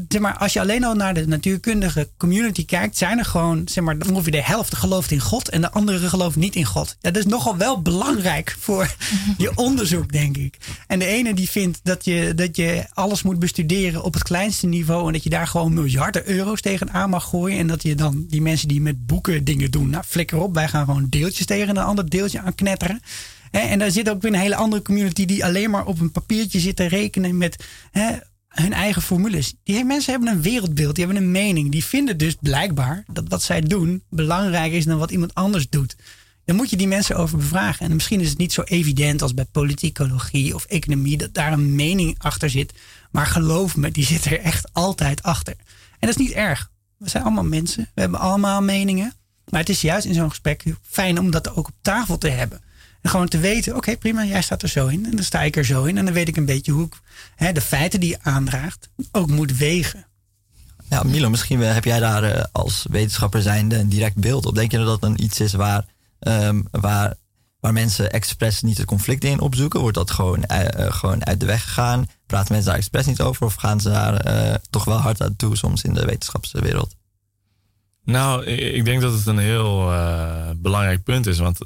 Zeg maar, als je alleen al naar de natuurkundige community kijkt, zijn er gewoon zeg maar, ongeveer de helft gelooft in God en de andere gelooft niet in God. dat is nogal wel belangrijk voor je onderzoek, denk ik. En de ene die vindt dat je, dat je alles moet bestuderen op het kleinste niveau en dat je daar gewoon miljarden euro's tegenaan mag gooien. En dat je dan die mensen die met boeken dingen doen, nou flikker op, wij gaan gewoon deeltjes tegen een ander deeltje aan knetteren. En daar zit ook weer een hele andere community die alleen maar op een papiertje zit te rekenen met hun eigen formules. Die mensen hebben een wereldbeeld, die hebben een mening. Die vinden dus blijkbaar dat wat zij doen belangrijker is dan wat iemand anders doet. Dan moet je die mensen over bevragen. En misschien is het niet zo evident als bij politicologie of economie dat daar een mening achter zit. Maar geloof me, die zit er echt altijd achter. En dat is niet erg. We zijn allemaal mensen. We hebben allemaal meningen. Maar het is juist in zo'n gesprek fijn om dat ook op tafel te hebben. En gewoon te weten, oké prima, jij staat er zo in. En dan sta ik er zo in. En dan weet ik een beetje hoe ik hè, de feiten die je aandraagt ook moet wegen. Ja, Milo, misschien heb jij daar eh, als wetenschapper zijnde een direct beeld op. Denk je dat dat dan iets is waar, um, waar, waar mensen expres niet het conflict in opzoeken? Wordt dat gewoon, uh, gewoon uit de weg gegaan? Praten mensen daar expres niet over? Of gaan ze daar toch wel hard aan toe soms in de wetenschapswereld? Nou, ik denk dat het een heel belangrijk punt is. Want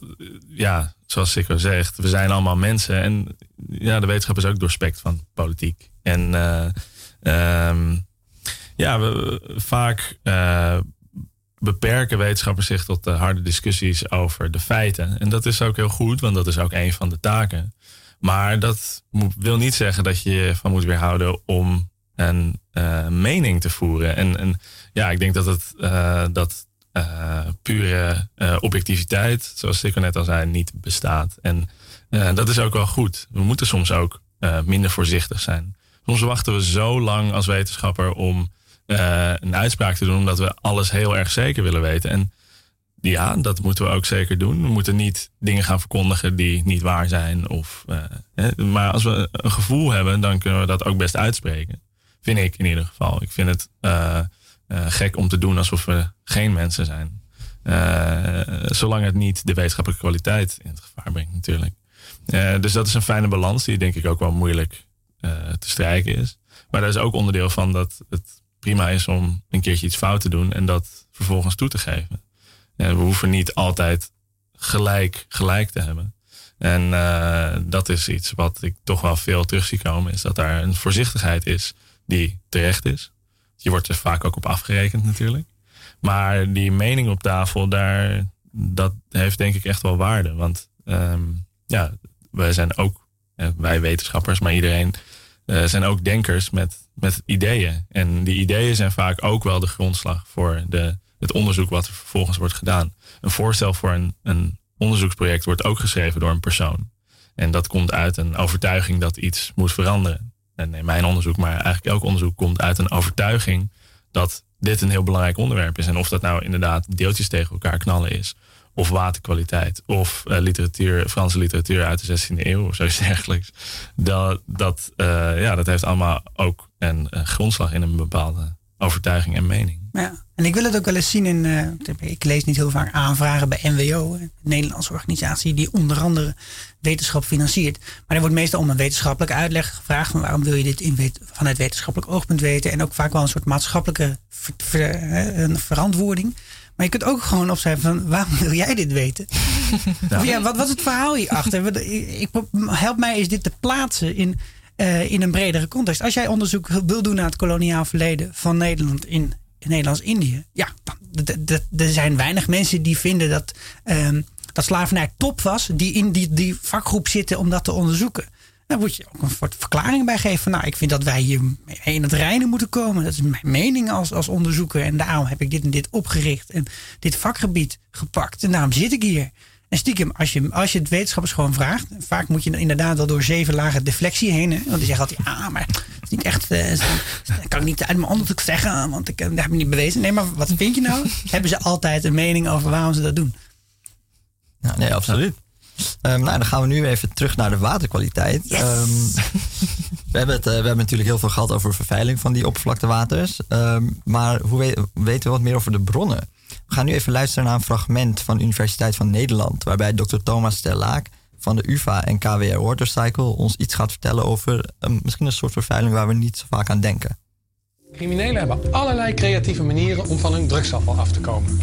ja, zoals Sikko zegt, we zijn allemaal mensen. En ja, de wetenschap is ook doorspekt van politiek. En uh, ja, we, vaak uh, beperken wetenschappers zich tot de harde discussies over de feiten. En dat is ook heel goed, want dat is ook een van de taken. Maar dat wil niet zeggen dat je je van moet weerhouden om een mening te voeren. En, en ja, ik denk dat het dat uh, pure uh, objectiviteit, zoals Sikko net al zei, niet bestaat. En dat is ook wel goed. We moeten soms ook minder voorzichtig zijn. Soms wachten we zo lang als wetenschapper om een uitspraak te doen, omdat we alles heel erg zeker willen weten. En ja, dat moeten we ook zeker doen. We moeten niet dingen gaan verkondigen die niet waar zijn. Of, hè, maar als we een gevoel hebben, dan kunnen we dat ook best uitspreken. Vind ik in ieder geval. Ik vind het gek om te doen alsof we geen mensen zijn. Uh, zolang het niet de wetenschappelijke kwaliteit in het gevaar brengt, natuurlijk. Uh, dus dat is een fijne balans die denk ik ook wel moeilijk te strijken is. Maar dat is ook onderdeel van dat het prima is om een keertje iets fout te doen en dat vervolgens toe te geven. we hoeven niet altijd gelijk gelijk te hebben. En dat is iets wat ik toch wel veel terug zie komen, is dat daar een voorzichtigheid is die terecht is. Je wordt er vaak ook op afgerekend natuurlijk. Maar die mening op tafel, daar, dat heeft denk ik echt wel waarde. Want um, ja, wij zijn ook, eh, wij wetenschappers, maar iedereen uh, zijn ook denkers met, met ideeën. En die ideeën zijn vaak ook wel de grondslag voor de, het onderzoek wat er vervolgens wordt gedaan. Een voorstel voor een, een onderzoeksproject wordt ook geschreven door een persoon. En dat komt uit een overtuiging dat iets moet veranderen en in mijn onderzoek, maar eigenlijk elk onderzoek komt uit een overtuiging dat dit een heel belangrijk onderwerp is. En of dat nou inderdaad deeltjes tegen elkaar knallen is, of waterkwaliteit, of uh, literatuur, Franse literatuur uit de 16e eeuw of zoiets dergelijks. Dat, dat, uh, ja, dat heeft allemaal ook een grondslag in een bepaalde overtuiging en mening. Ja, en ik wil het ook wel eens zien in. Uh, ik lees niet heel vaak aanvragen bij NWO, een Nederlandse organisatie die onder andere wetenschap financiert. Maar er wordt meestal om een wetenschappelijke uitleg gevraagd van waarom wil je dit in vanuit wetenschappelijk oogpunt weten. En ook vaak wel een soort maatschappelijke een verantwoording. Maar je kunt ook gewoon opschrijven van waarom wil jij dit weten? Of ja, wat was het verhaal hierachter? Ik, help mij eens dit te plaatsen in, uh, in een bredere context. Als jij onderzoek wil doen naar het koloniaal verleden van Nederland in Nederlands-Indië. Ja, er zijn weinig mensen die vinden dat, um, dat slavernij top was, die in die, die vakgroep zitten om dat te onderzoeken. Daar moet je ook een soort verklaring bij geven. Nou, ik vind dat wij hier in het reinen moeten komen. Dat is mijn mening als, als onderzoeker. En daarom heb ik dit en dit opgericht en dit vakgebied gepakt. En daarom zit ik hier. En stiekem, als je, als je het wetenschappers gewoon vraagt, vaak moet je inderdaad wel door zeven lagen deflectie heen. Hè? Want die zeggen altijd, ah, maar het is niet echt, uh, kan ik niet uit mijn onderzoek zeggen, want ik, dat heb ik niet bewezen. Nee, maar wat vind je nou? Hebben ze altijd een mening over waarom ze dat doen? Ja, nee, absoluut. Um, nou, dan gaan we nu even terug naar de waterkwaliteit. Yes. Um, we, hebben het, uh, we hebben natuurlijk heel veel gehad over vervuiling van die oppervlaktewaters. Um, maar hoe we, weten we wat meer over de bronnen? We gaan nu even luisteren naar een fragment van de Universiteit van Nederland, waarbij Dr. Thomas Terlaak van de UvA en KWR Watercycle ons iets gaat vertellen over um, misschien een soort vervuiling waar we niet zo vaak aan denken. Criminelen hebben allerlei creatieve manieren om van hun drugsafval af te komen.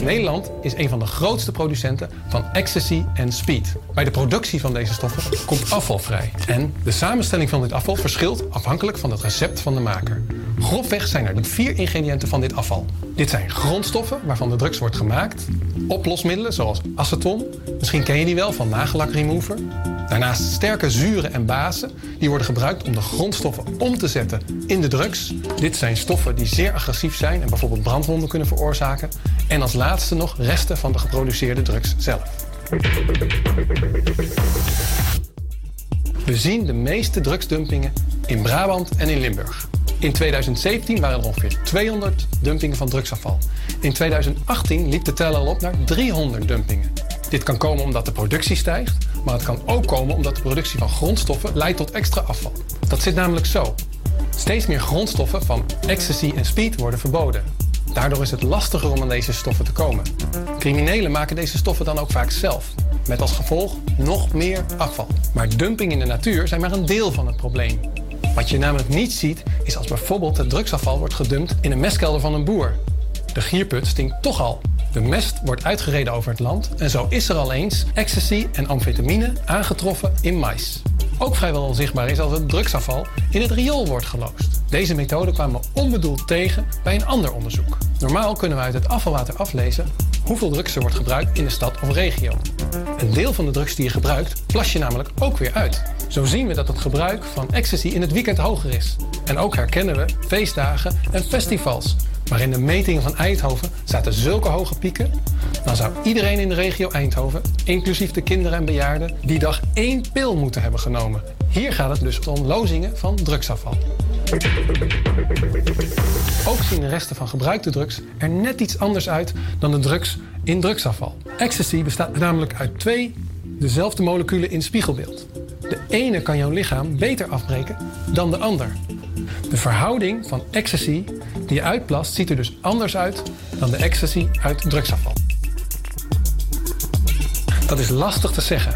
Nederland is een van de grootste producenten van ecstasy en speed. Bij de productie van deze stoffen komt afval vrij. En de samenstelling van dit afval verschilt afhankelijk van het recept van de maker. Grofweg zijn er vier ingrediënten van dit afval. Dit zijn grondstoffen waarvan de drugs wordt gemaakt, oplosmiddelen zoals aceton, misschien ken je die wel van nagellakremover. Daarnaast sterke zuren en bazen die worden gebruikt om de grondstoffen om te zetten in de drugs. Dit zijn stoffen die zeer agressief zijn en bijvoorbeeld brandwonden kunnen veroorzaken. En als laatste nog resten van de geproduceerde drugs zelf. We zien de meeste drugsdumpingen in Brabant en in Limburg. In 2017 waren er ongeveer 200 dumpingen van drugsafval. In 2018 liep de teller al op naar 300 dumpingen. Dit kan komen omdat de productie stijgt, maar het kan ook komen omdat de productie van grondstoffen leidt tot extra afval. Dat zit namelijk zo. Steeds meer grondstoffen van ecstasy en speed worden verboden. Daardoor is het lastiger om aan deze stoffen te komen. Criminelen maken deze stoffen dan ook vaak zelf, met als gevolg nog meer afval. Maar dumping in de natuur zijn maar een deel van het probleem. Wat je namelijk niet ziet, is als bijvoorbeeld het drugsafval wordt gedumpt in een mestkelder van een boer. De gierput stinkt toch al. De mest wordt uitgereden over het land en zo is er al eens ecstasy en amfetamine aangetroffen in mais. Ook vrijwel onzichtbaar is als het drugsafval in het riool wordt geloosd. Deze methode kwamen we onbedoeld tegen bij een ander onderzoek. Normaal kunnen we uit het afvalwater aflezen hoeveel drugs er wordt gebruikt in de stad of regio. Een deel van de drugs die je gebruikt, plas je namelijk ook weer uit. Zo zien we dat het gebruik van ecstasy in het weekend hoger is. En ook herkennen we feestdagen en festivals. Maar in de metingen van Eindhoven zaten zulke hoge pieken, dan zou iedereen in de regio Eindhoven, inclusief de kinderen en bejaarden, die dag één pil moeten hebben genomen. Hier gaat het dus om lozingen van drugsafval. Ook zien de resten van gebruikte drugs er net iets anders uit dan de drugs in drugsafval. Ecstasy bestaat namelijk uit twee dezelfde moleculen in spiegelbeeld. De ene kan jouw lichaam beter afbreken dan de ander. De verhouding van ecstasy die je uitplast ziet er dus anders uit dan de ecstasy uit drugsafval. Dat is lastig te zeggen.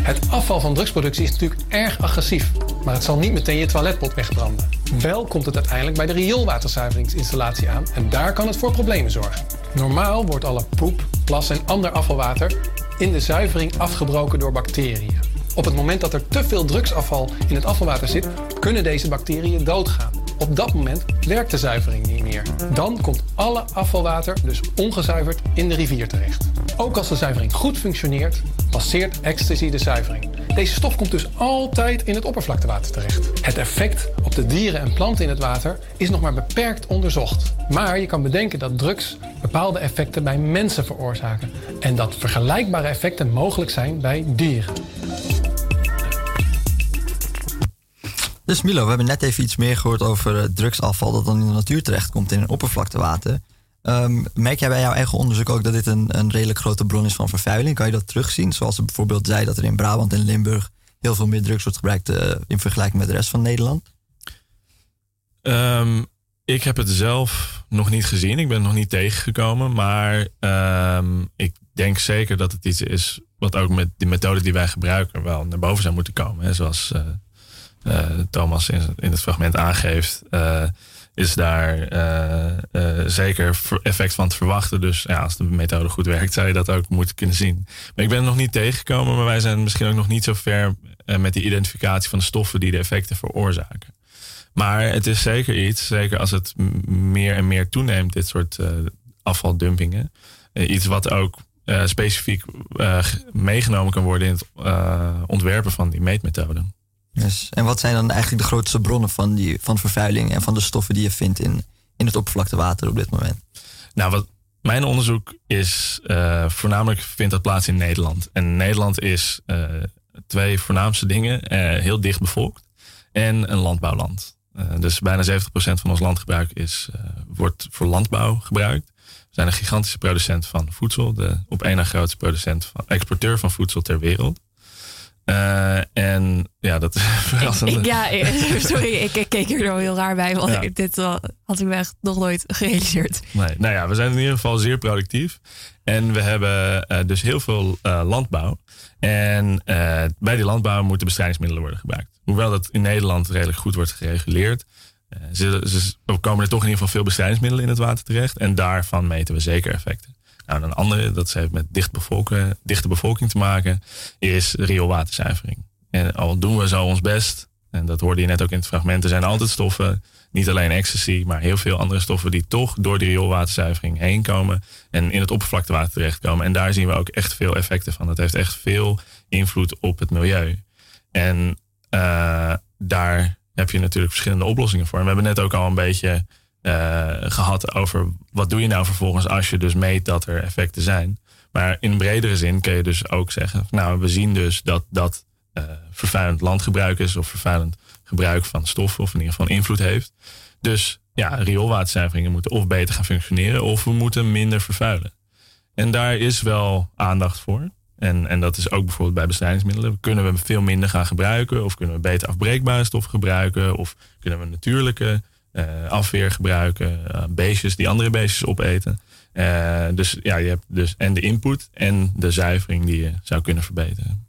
Het afval van drugsproductie is natuurlijk erg agressief, maar het zal niet meteen je toiletpot wegbranden. Wel komt het uiteindelijk bij de rioolwaterzuiveringsinstallatie aan en daar kan het voor problemen zorgen. Normaal wordt alle poep, plas en ander afvalwater in de zuivering afgebroken door bacteriën. Op het moment dat er te veel drugsafval in het afvalwater zit, kunnen deze bacteriën doodgaan. Op dat moment werkt de zuivering niet meer. Dan komt alle afvalwater dus ongezuiverd in de rivier terecht. Ook als de zuivering goed functioneert, passeert ecstasy de zuivering. Deze stof komt dus altijd in het oppervlaktewater terecht. Het effect op de dieren en planten in het water is nog maar beperkt onderzocht. Maar je kan bedenken dat drugs bepaalde effecten bij mensen veroorzaken en dat vergelijkbare effecten mogelijk zijn bij dieren. Dus Milo, we hebben net even iets meer gehoord over eh, drugsafval dat dan in de natuur terechtkomt in een oppervlaktewater. Um, merk jij bij jouw eigen onderzoek ook dat dit een, een redelijk grote bron is van vervuiling? Kan je dat terugzien? Zoals ze bijvoorbeeld zei dat er in Brabant en Limburg heel veel meer drugs wordt gebruikt uh, in vergelijking met de rest van Nederland? Um, ik heb het zelf nog niet gezien. Ik ben nog niet tegengekomen. Maar um, ik denk zeker dat het iets is wat ook met de methode die wij gebruiken wel naar boven zou moeten komen. Hè? Zoals uh, Thomas in, het fragment aangeeft, uh, is daar uh, zeker effect van te verwachten. Dus ja, als de methode goed werkt, zou je dat ook moeten kunnen zien. Maar ik ben er nog niet tegengekomen, maar wij zijn misschien ook nog niet zo ver met die identificatie van de stoffen die de effecten veroorzaken. Maar het is zeker iets, zeker als het meer en meer toeneemt, dit soort afvaldumpingen. iets wat ook specifiek meegenomen kan worden in het ontwerpen van die meetmethoden. Yes. En wat zijn dan eigenlijk de grootste bronnen van, die, van vervuiling en van de stoffen die je vindt in, in het oppervlaktewater op dit moment? Nou, wat mijn onderzoek is, uh, voornamelijk vindt dat plaats in Nederland. En Nederland is uh, twee voornaamste dingen, uh, heel dicht bevolkt en een landbouwland. dus bijna 70% van ons landgebruik is, wordt voor landbouw gebruikt. We zijn een gigantische producent van voedsel, de op één na grootste producent van, exporteur van voedsel ter wereld. Uh, en ja, dat is verrassend. ja, sorry, ik, keek er zo heel raar bij. Want dit had ik me echt nog nooit gerealiseerd. Nee, nou ja, we zijn in ieder geval zeer productief. En we hebben uh, dus heel veel uh, landbouw. En bij die landbouw moeten bestrijdingsmiddelen worden gebruikt. Hoewel dat in Nederland redelijk goed wordt gereguleerd. Ze, ze, komen er toch in ieder geval veel bestrijdingsmiddelen in het water terecht. En daarvan meten we zeker effecten. Nou, een andere, dat heeft met dichte bevolking te maken, is rioolwaterzuivering. En al doen we zo ons best, en dat hoorde je net ook in het fragment, er zijn altijd stoffen, niet alleen ecstasy, maar heel veel andere stoffen die toch door de rioolwaterzuivering heen komen en in het oppervlaktewater terechtkomen. En daar zien we ook echt veel effecten van. Dat heeft echt veel invloed op het milieu. En uh, daar heb je natuurlijk verschillende oplossingen voor. En we hebben net ook al een beetje uh, gehad over wat doe je nou vervolgens als je dus meet dat er effecten zijn. Maar in een bredere zin kun je dus ook zeggen, nou we zien dus dat dat uh, vervuilend landgebruik is of vervuilend gebruik van stoffen of in ieder geval invloed heeft. Dus ja, rioolwaterzuiveringen moeten of beter gaan functioneren of we moeten minder vervuilen. En daar is wel aandacht voor. En, en dat is ook bijvoorbeeld bij bestrijdingsmiddelen. Kunnen we veel minder gaan gebruiken? Of kunnen we beter afbreekbare stoffen gebruiken? Of kunnen we natuurlijke afweer gebruiken, uh, beestjes die andere beestjes opeten. Uh, dus ja, je hebt dus en de input en de zuivering die je zou kunnen verbeteren.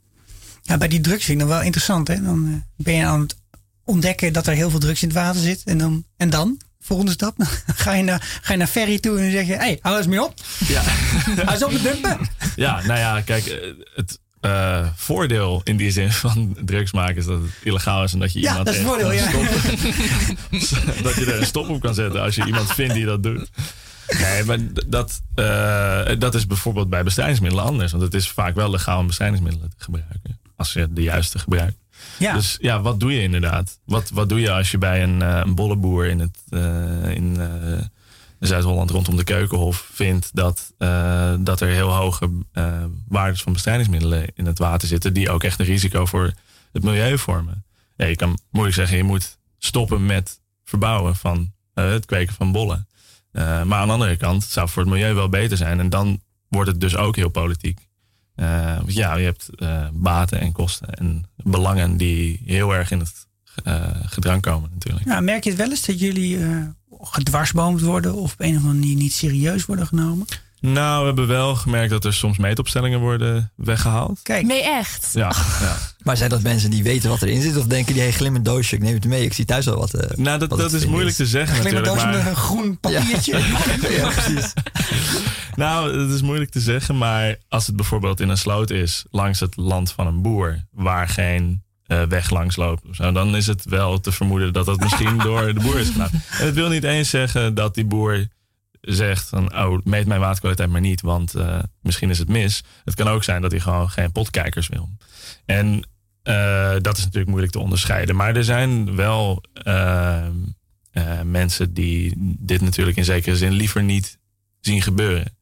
Ja, bij die drugs vind ik wel interessant. Hè? Dan ben je aan het ontdekken dat er heel veel drugs in het water zit. En dan? En dan? Volgende stap, ga je naar, ga je naar Ferry toe en zeg je: Hé, hey, hou eens mee op. Ja. Hij is op de dumpen. Ja, nou ja, kijk, het, uh, voordeel in die zin van drugs maken is dat het illegaal is en dat je ja, iemand dat is voordeel, ja. dat je er een stop op kan zetten als je iemand vindt die dat doet. Nee, maar dat, uh, dat is bijvoorbeeld bij bestrijdingsmiddelen anders. Want het is vaak wel legaal om bestrijdingsmiddelen te gebruiken. Als je de juiste gebruikt. Ja. Dus ja, wat doe je inderdaad? Wat, wat doe je als je bij een, uh, een bolleboer in het, in, Zuid-Holland rondom de Keukenhof vindt dat, uh, dat er heel hoge uh, waardes van bestrijdingsmiddelen in het water zitten, die ook echt een risico voor het milieu vormen. Ja, je kan moeilijk zeggen, je moet stoppen met verbouwen van uh, het kweken van bollen. maar aan de andere kant zou het voor het milieu wel beter zijn. En dan wordt het dus ook heel politiek. ja, je hebt baten en kosten en belangen die heel erg in het gedrang komen natuurlijk. Ja, merk je het wel eens dat jullie gedwarsboomd worden of op een of andere manier niet serieus worden genomen? Nou, we hebben wel gemerkt dat er soms meetopstellingen worden weggehaald. Kijk. Nee, echt? Ja, ja. Maar zijn dat mensen die weten wat erin zit? Of denken die, hey, glimmend doosje, ik neem het mee. Ik zie thuis al wat uh, Nou, dat, dat is moeilijk te zeggen glimmend doosje met een groen papiertje. Ja. precies. nou, het is moeilijk te zeggen. Maar als het bijvoorbeeld in een sloot is, langs het land van een boer... waar geen uh, weg langs. Zo, dan is het wel te vermoeden dat dat misschien door de boer is gedaan. En het wil niet eens zeggen dat die boer zegt van, oh, meet mijn waterkwaliteit maar niet, want uh, misschien is het mis. Het kan ook zijn dat hij gewoon geen potkijkers wil. En uh, dat is natuurlijk moeilijk te onderscheiden. Maar er zijn wel mensen die dit natuurlijk in zekere zin liever niet zien gebeuren.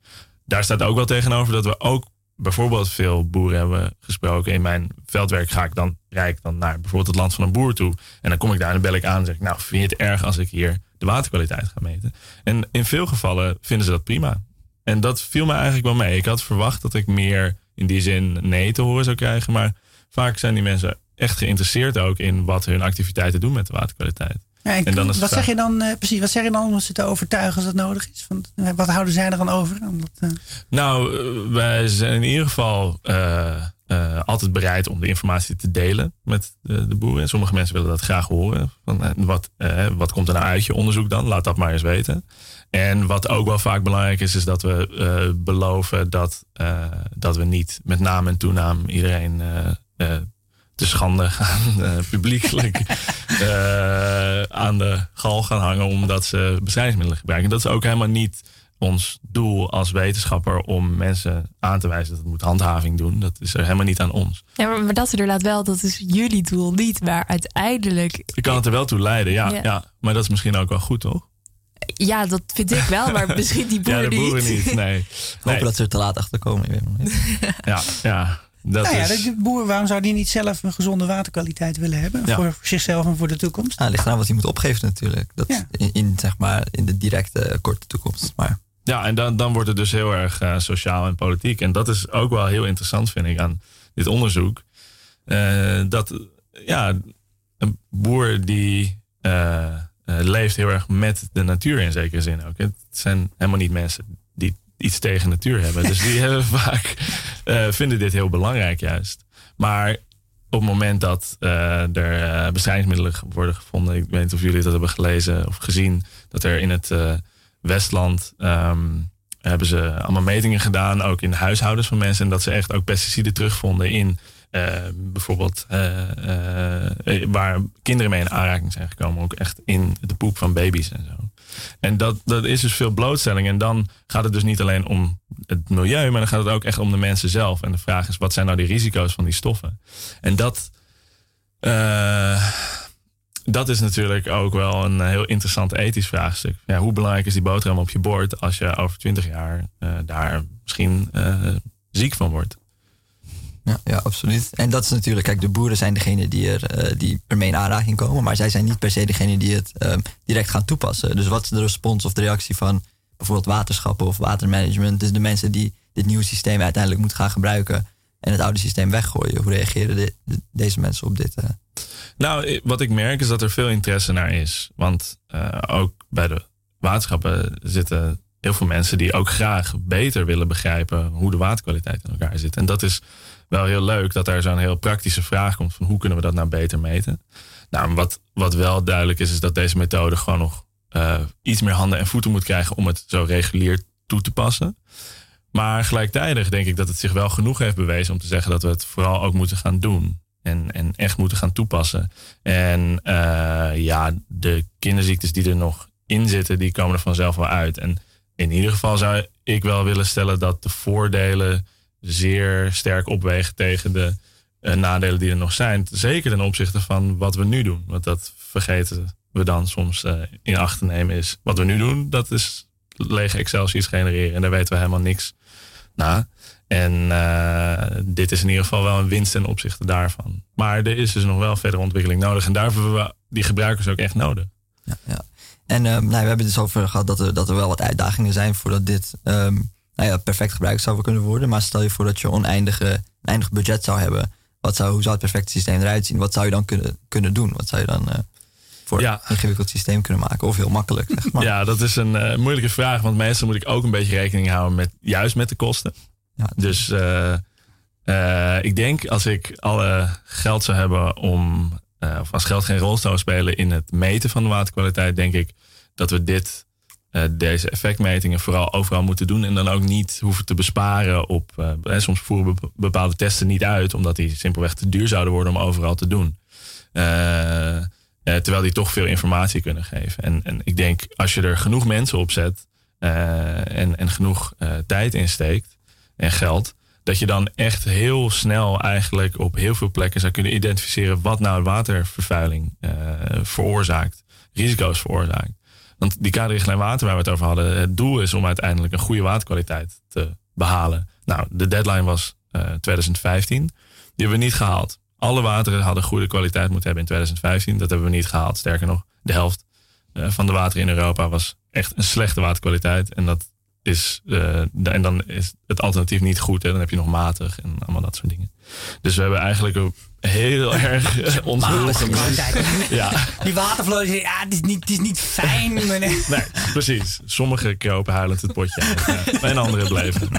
Daar staat ook wel tegenover dat we ook bijvoorbeeld veel boeren hebben gesproken. In mijn veldwerk ga ik dan, rijk dan naar bijvoorbeeld het land van een boer toe. En dan kom ik daar en dan bel ik aan en zeg ik, nou, vind je het erg als ik hier de waterkwaliteit ga meten? En in veel gevallen vinden ze dat prima. En dat viel me eigenlijk wel mee. Ik had verwacht dat ik meer in die zin nee te horen zou krijgen. Maar vaak zijn die mensen echt geïnteresseerd ook in wat hun activiteiten doen met de waterkwaliteit. Ja, en dan wat zeg je dan uh, precies? Wat zeg je dan om ze te overtuigen als dat nodig is? Uh, wat houden zij er dan over? Omdat, uh... Nou, wij zijn in ieder geval altijd bereid om de informatie te delen met de, de, boeren. En sommige mensen willen dat graag horen. Van, wat, wat komt er nou uit je onderzoek dan? Laat dat maar eens weten. En wat ook wel vaak belangrijk is, is dat we beloven dat, dat we niet met naam en toenaam iedereen te schande gaan uh, publiekelijk uh, aan de gal gaan hangen omdat ze bestrijdingsmiddelen gebruiken. Dat is ook helemaal niet ons doel als wetenschapper om mensen aan te wijzen dat het moet handhaving doen. Dat is er helemaal niet aan ons. Ja, maar, dat is inderdaad wel, dat is jullie doel niet, maar uiteindelijk. Je kan het er wel toe leiden, ja, ja. Maar dat is misschien ook wel goed, toch? Ja, dat vind ik wel, maar misschien die boeren, ja, de boeren niet. niet. Nee. Hopen dat ze er te laat achter komen. ja, ja. Dat nou ja, de boer, waarom zou die niet zelf een gezonde waterkwaliteit willen hebben? Voor zichzelf en voor de toekomst? Ah, ligt eraan wat hij moet opgeven natuurlijk. Dat in, in, zeg maar, in de directe korte toekomst. Maar. Ja, en dan, dan wordt het dus heel erg uh, sociaal en politiek. En dat is ook wel heel interessant, vind ik, aan dit onderzoek. dat ja, een boer die leeft heel erg met de natuur in zekere zin ook. Het zijn helemaal niet mensen die iets tegen natuur hebben. Dus die hebben vaak vinden dit heel belangrijk juist. Maar op het moment dat uh, er uh, bestrijdingsmiddelen worden gevonden, ik weet niet of jullie dat hebben gelezen of gezien, dat er in het Westland um, hebben ze allemaal metingen gedaan, ook in de huishoudens van mensen, en dat ze echt ook pesticiden terugvonden in bijvoorbeeld waar kinderen mee in aanraking zijn gekomen, ook echt in de poep van baby's en zo. En dat, dat is dus veel blootstelling. En dan gaat het dus niet alleen om het milieu, maar dan gaat het ook echt om de mensen zelf. En de vraag is, wat zijn nou die risico's van die stoffen? En dat, uh, dat is natuurlijk ook wel een heel interessant ethisch vraagstuk. Ja, hoe belangrijk is die boterham op je bord als je over twintig jaar uh, daar misschien uh, ziek van wordt? Ja, ja, absoluut. En dat is natuurlijk, kijk, de boeren zijn degene die, er, uh, die ermee in aanraking komen, maar zij zijn niet per se degene die het uh, direct gaan toepassen. Dus wat is de respons of de reactie van bijvoorbeeld waterschappen of watermanagement? Dus de mensen die dit nieuwe systeem uiteindelijk moeten gaan gebruiken en het oude systeem weggooien. Hoe reageren de, deze mensen op dit? Uh? Nou, wat ik merk is dat er veel interesse naar is. Want ook bij de waterschappen zitten heel veel mensen die ook graag beter willen begrijpen hoe de waterkwaliteit in elkaar zit. En dat is wel heel leuk dat er zo'n heel praktische vraag komt van hoe kunnen we dat nou beter meten. Nou, wat, wat wel duidelijk is, is dat deze methode gewoon nog uh, iets meer handen en voeten moet krijgen om het zo regulier toe te passen. Maar gelijktijdig denk ik dat het zich wel genoeg heeft bewezen om te zeggen dat we het vooral ook moeten gaan doen. En, en echt moeten gaan toepassen. En uh, ja, de kinderziektes die er nog in zitten, die komen er vanzelf wel uit. En in ieder geval zou ik wel willen stellen dat de voordelen zeer sterk opwegen tegen de uh, nadelen die er nog zijn. Zeker ten opzichte van wat we nu doen. Want dat vergeten we dan soms uh, in acht te nemen is. Wat we nu doen, dat is lege Excel-sheets genereren. En daar weten we helemaal niks na. En uh, dit is in ieder geval wel een winst ten opzichte daarvan. Maar er is dus nog wel verdere ontwikkeling nodig. En daarvoor hebben we die gebruikers ook echt nodig. Ja, ja. En um, nou, we hebben het dus over gehad dat er, dat er wel wat uitdagingen zijn voordat dit um, nou ja, perfect gebruikt zou kunnen worden. Maar stel je voor dat je oneindige, eindig budget zou hebben. Wat zou, hoe zou het perfecte systeem eruit zien? Wat zou je dan kunnen, kunnen doen? Wat zou je dan uh, voor ja. een ingewikkeld systeem kunnen maken? Of heel makkelijk, zeg maar. Ja, dat is een uh, moeilijke vraag. Want meestal moet ik ook een beetje rekening houden met juist met de kosten. Ja, dus uh, ik denk als ik alle geld zou hebben om, of als geld geen rol zou spelen in het meten van de waterkwaliteit, denk ik dat we dit deze effectmetingen vooral overal moeten doen. En dan ook niet hoeven te besparen op. Uh, soms voeren bepaalde testen niet uit, omdat die simpelweg te duur zouden worden om overal te doen. Uh, terwijl die toch veel informatie kunnen geven. En, en ik denk, als je er genoeg mensen op zet en, en genoeg tijd in steekt en geld, dat je dan echt heel snel eigenlijk op heel veel plekken zou kunnen identificeren wat nou watervervuiling veroorzaakt, risico's veroorzaakt. Want die kaderrichtlijn water waar we het over hadden, het doel is om uiteindelijk een goede waterkwaliteit te behalen. Nou, de deadline was uh, eh, 2015. Die hebben we niet gehaald. Alle wateren hadden goede kwaliteit moeten hebben in 2015. Dat hebben we niet gehaald. Sterker nog, de helft uh, van de wateren in Europa was echt een slechte waterkwaliteit. En dat is, uh, en dan is het alternatief niet goed. Hè? Dan heb je nog matig en allemaal dat soort dingen. Dus we hebben eigenlijk heel erg uh, ja. Die watervloot, ja, het is niet, het is niet fijn. nee, precies. Sommigen kropen huilend het potje uit. En anderen bleven.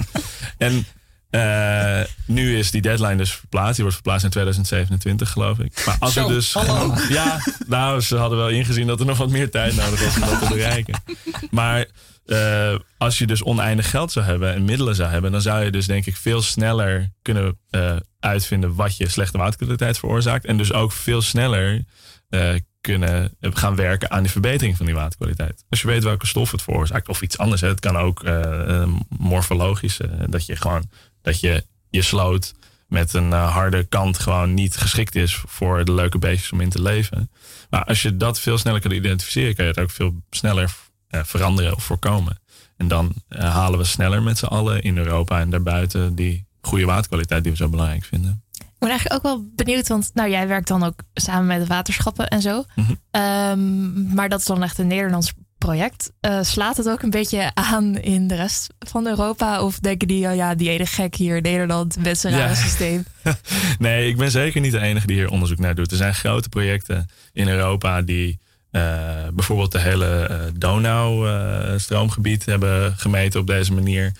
En uh, nu is die deadline dus verplaatst. Die wordt verplaatst in 2027, geloof ik. Maar als Zo, we dus. Hallo. Ja, nou, ze hadden wel ingezien dat er nog wat meer tijd nodig was om dat te bereiken. Maar uh, als je dus oneindig geld zou hebben en middelen zou hebben, dan zou je dus denk ik veel sneller kunnen uh, uitvinden wat je slechte waterkwaliteit veroorzaakt. En dus ook veel sneller uh, kunnen gaan werken aan de verbetering van die waterkwaliteit. Als je weet welke stof het veroorzaakt of iets anders. Het kan ook morfologisch, dat je gewoon dat je je sloot met een harde kant gewoon niet geschikt is voor de leuke beestjes om in te leven. Maar als je dat veel sneller kan identificeren, kan je het ook veel sneller veranderen of voorkomen. En dan uh, halen we sneller met z'n allen in Europa en daarbuiten die goede waterkwaliteit die we zo belangrijk vinden. Ik ben eigenlijk ook wel benieuwd, want nou, jij werkt dan ook samen met de waterschappen en zo. Mm -hmm. um, maar dat is dan echt een Nederlands project. Uh, slaat het ook een beetje aan in de rest van Europa? Of denken die, oh ja, die ene gek hier Nederland, best een raar systeem? nee, ik ben zeker niet de enige die hier onderzoek naar doet. Er zijn grote projecten in Europa die uh, bijvoorbeeld de hele uh, Donau-stroomgebied hebben gemeten op deze manier.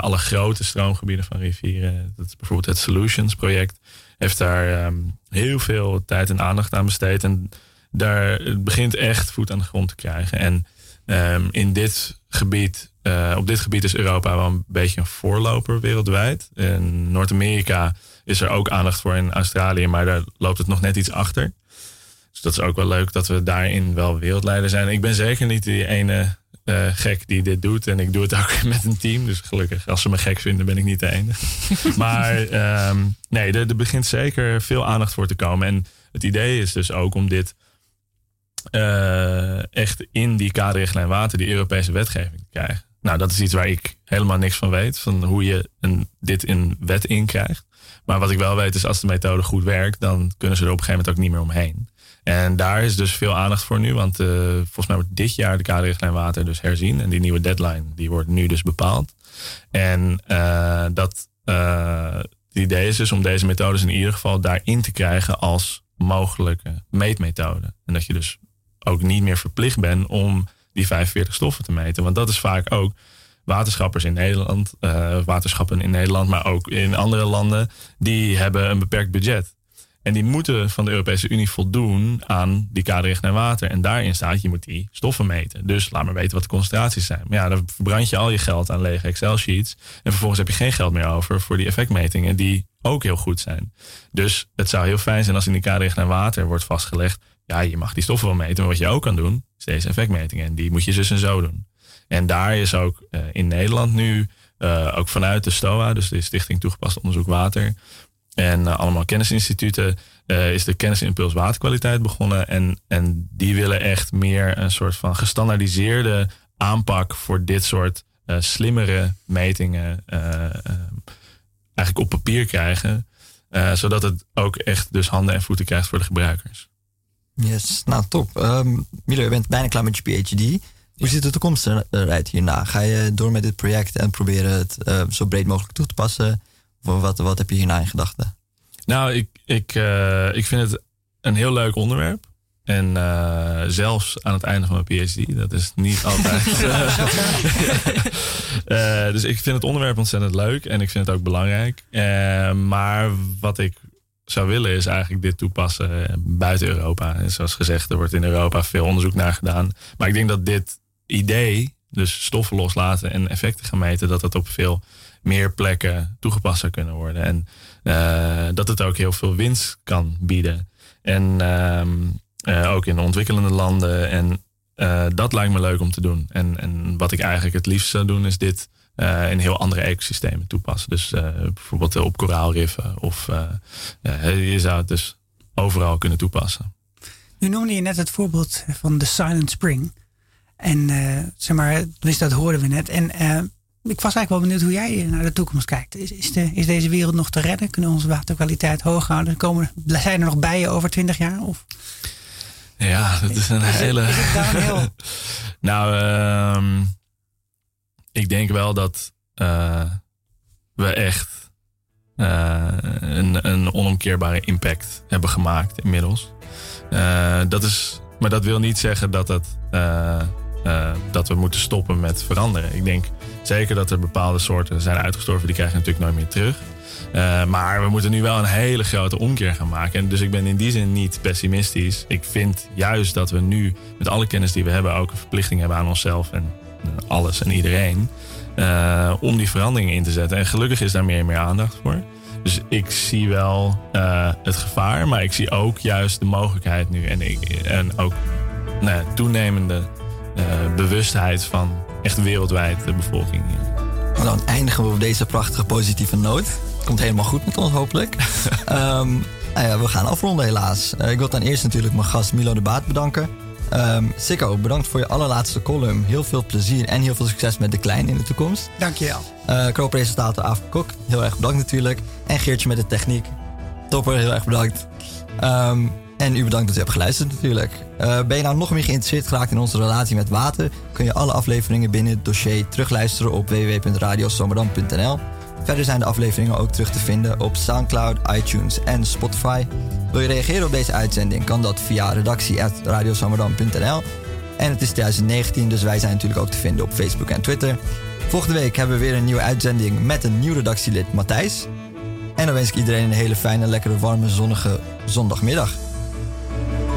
alle grote stroomgebieden van rivieren, dat is bijvoorbeeld het Solutions-project, heeft daar um, heel veel tijd en aandacht aan besteed. En daar het begint echt voet aan de grond te krijgen. En um, in dit gebied, op dit gebied is Europa wel een beetje een voorloper wereldwijd. In Noord-Amerika is er ook aandacht voor in Australië, maar daar loopt het nog net iets achter. Dus dat is ook wel leuk dat we daarin wel wereldleider zijn. Ik ben zeker niet die ene uh, gek die dit doet. En ik doe het ook met een team. Dus gelukkig, als ze me gek vinden, ben ik niet de enige. maar um, nee, er, er begint zeker veel aandacht voor te komen. En het idee is dus ook om dit uh, echt in die kaderrichtlijn water, die Europese wetgeving te krijgen. Nou, dat is iets waar ik helemaal niks van weet. Van hoe je een, dit in wet in krijgt. Maar wat ik wel weet is, als de methode goed werkt, dan kunnen ze er op een gegeven moment ook niet meer omheen. En daar is dus veel aandacht voor nu. Want uh, volgens mij wordt dit jaar de kaderrichtlijn water dus herzien. En die nieuwe deadline die wordt nu dus bepaald. En uh, dat uh, het idee is dus om deze methodes in ieder geval daarin te krijgen als mogelijke meetmethode. En dat je dus ook niet meer verplicht bent om die 45 stoffen te meten. Want dat is vaak ook waterschappers in Nederland, waterschappen in Nederland, maar ook in andere landen, die hebben een beperkt budget. En die moeten van de Europese Unie voldoen aan die kaderrichtlijn water. En daarin staat, je moet die stoffen meten. Dus laat maar weten wat de concentraties zijn. Maar ja, dan verbrand je al je geld aan lege Excel-sheets. En vervolgens heb je geen geld meer over voor die effectmetingen die ook heel goed zijn. Dus het zou heel fijn zijn als in die kaderrichtlijn water wordt vastgelegd ja, je mag die stoffen wel meten, maar wat je ook kan doen, is deze effectmetingen. En die moet je dus en zo doen. En daar is ook uh, in Nederland nu, uh, ook vanuit de STOA, dus de Stichting Toegepast Onderzoek Water, en uh, allemaal kennisinstituten, is de kennisimpuls waterkwaliteit begonnen. En, en die willen echt meer een soort van gestandaardiseerde aanpak voor dit soort slimmere metingen eigenlijk op papier krijgen. zodat het ook echt dus handen en voeten krijgt voor de gebruikers. Yes, nou top. Um, Milo, je bent bijna klaar met je PhD. Hoe ziet de toekomst eruit hierna? Ga je door met dit project en proberen het zo breed mogelijk toe te passen? Wat, wat heb je hierna in gedachten? Nou, ik, ik, uh, ik vind het een heel leuk onderwerp. En uh, zelfs aan het einde van mijn PhD, dat is niet altijd. dus ik vind het onderwerp ontzettend leuk en ik vind het ook belangrijk. maar wat ik zou willen, is eigenlijk dit toepassen buiten Europa. En zoals gezegd, er wordt in Europa veel onderzoek naar gedaan. Maar ik denk dat dit idee, dus stoffen loslaten en effecten gaan meten, dat dat op veel meer plekken toegepast zou kunnen worden. En uh, dat het ook heel veel winst kan bieden. En uh, ook in ontwikkelende landen. En uh, dat lijkt me leuk om te doen. En, en wat ik eigenlijk het liefst zou doen, is dit in heel andere ecosystemen toepassen. Dus bijvoorbeeld op koraalriffen. Of je zou het dus overal kunnen toepassen. Nu noemde je net het voorbeeld van de Silent Spring. En zeg maar, dus dat hoorden we net. En ik was eigenlijk wel benieuwd hoe jij naar de toekomst kijkt. Is, is, de, is deze wereld nog te redden? Kunnen we onze waterkwaliteit hoog houden? Komen, zijn er nog bijen over twintig jaar? Of? Ja, dat is een hele. is het heel... nou, um, ik denk wel dat uh, we echt uh, een, een, onomkeerbare impact hebben gemaakt inmiddels. Dat is, maar dat wil niet zeggen dat, het, dat we moeten stoppen met veranderen. Ik denk zeker dat er bepaalde soorten zijn uitgestorven, die krijgen natuurlijk nooit meer terug. Uh, maar we moeten nu wel een hele grote omkeer gaan maken. En dus ik ben in die zin niet pessimistisch. Ik vind juist dat we nu met alle kennis die we hebben ook een verplichting hebben aan onszelf en alles en iedereen. Uh, om die veranderingen in te zetten. En gelukkig is daar meer en meer aandacht voor. Dus ik zie wel uh, het gevaar, maar ik zie ook juist de mogelijkheid nu. En, ik, en ook nou, toenemende uh, bewustheid van echt wereldwijd de bevolking hier. Nou, dan eindigen we op deze prachtige positieve noot. Komt helemaal goed met ons, hopelijk. um, nou ja, we gaan afronden helaas. ik wil dan eerst natuurlijk mijn gast Milo de Baat bedanken. Um, Sikko, bedankt voor je allerlaatste column. Heel veel plezier en heel veel succes met de klein in de toekomst. Dankjewel. Uh, Co-presentator Aaf Kok, heel erg bedankt natuurlijk. En Geertje met de techniek. Topper, heel erg bedankt. Um, En u bedankt dat u hebt geluisterd natuurlijk. Uh, ben je nou nog meer geïnteresseerd geraakt in onze relatie met water? Kun je alle afleveringen binnen het dossier terugluisteren op www.radiosomerdam.nl. Verder zijn de afleveringen ook terug te vinden op Soundcloud, iTunes en Spotify. Wil je reageren op deze uitzending? Kan dat via redactie.radiosomerdam.nl. En het is 2019, dus wij zijn natuurlijk ook te vinden op Facebook en Twitter. Volgende week hebben we weer een nieuwe uitzending met een nieuw redactielid Matthijs. En dan wens ik iedereen een hele fijne, lekkere, warme, zonnige zondagmiddag. thank you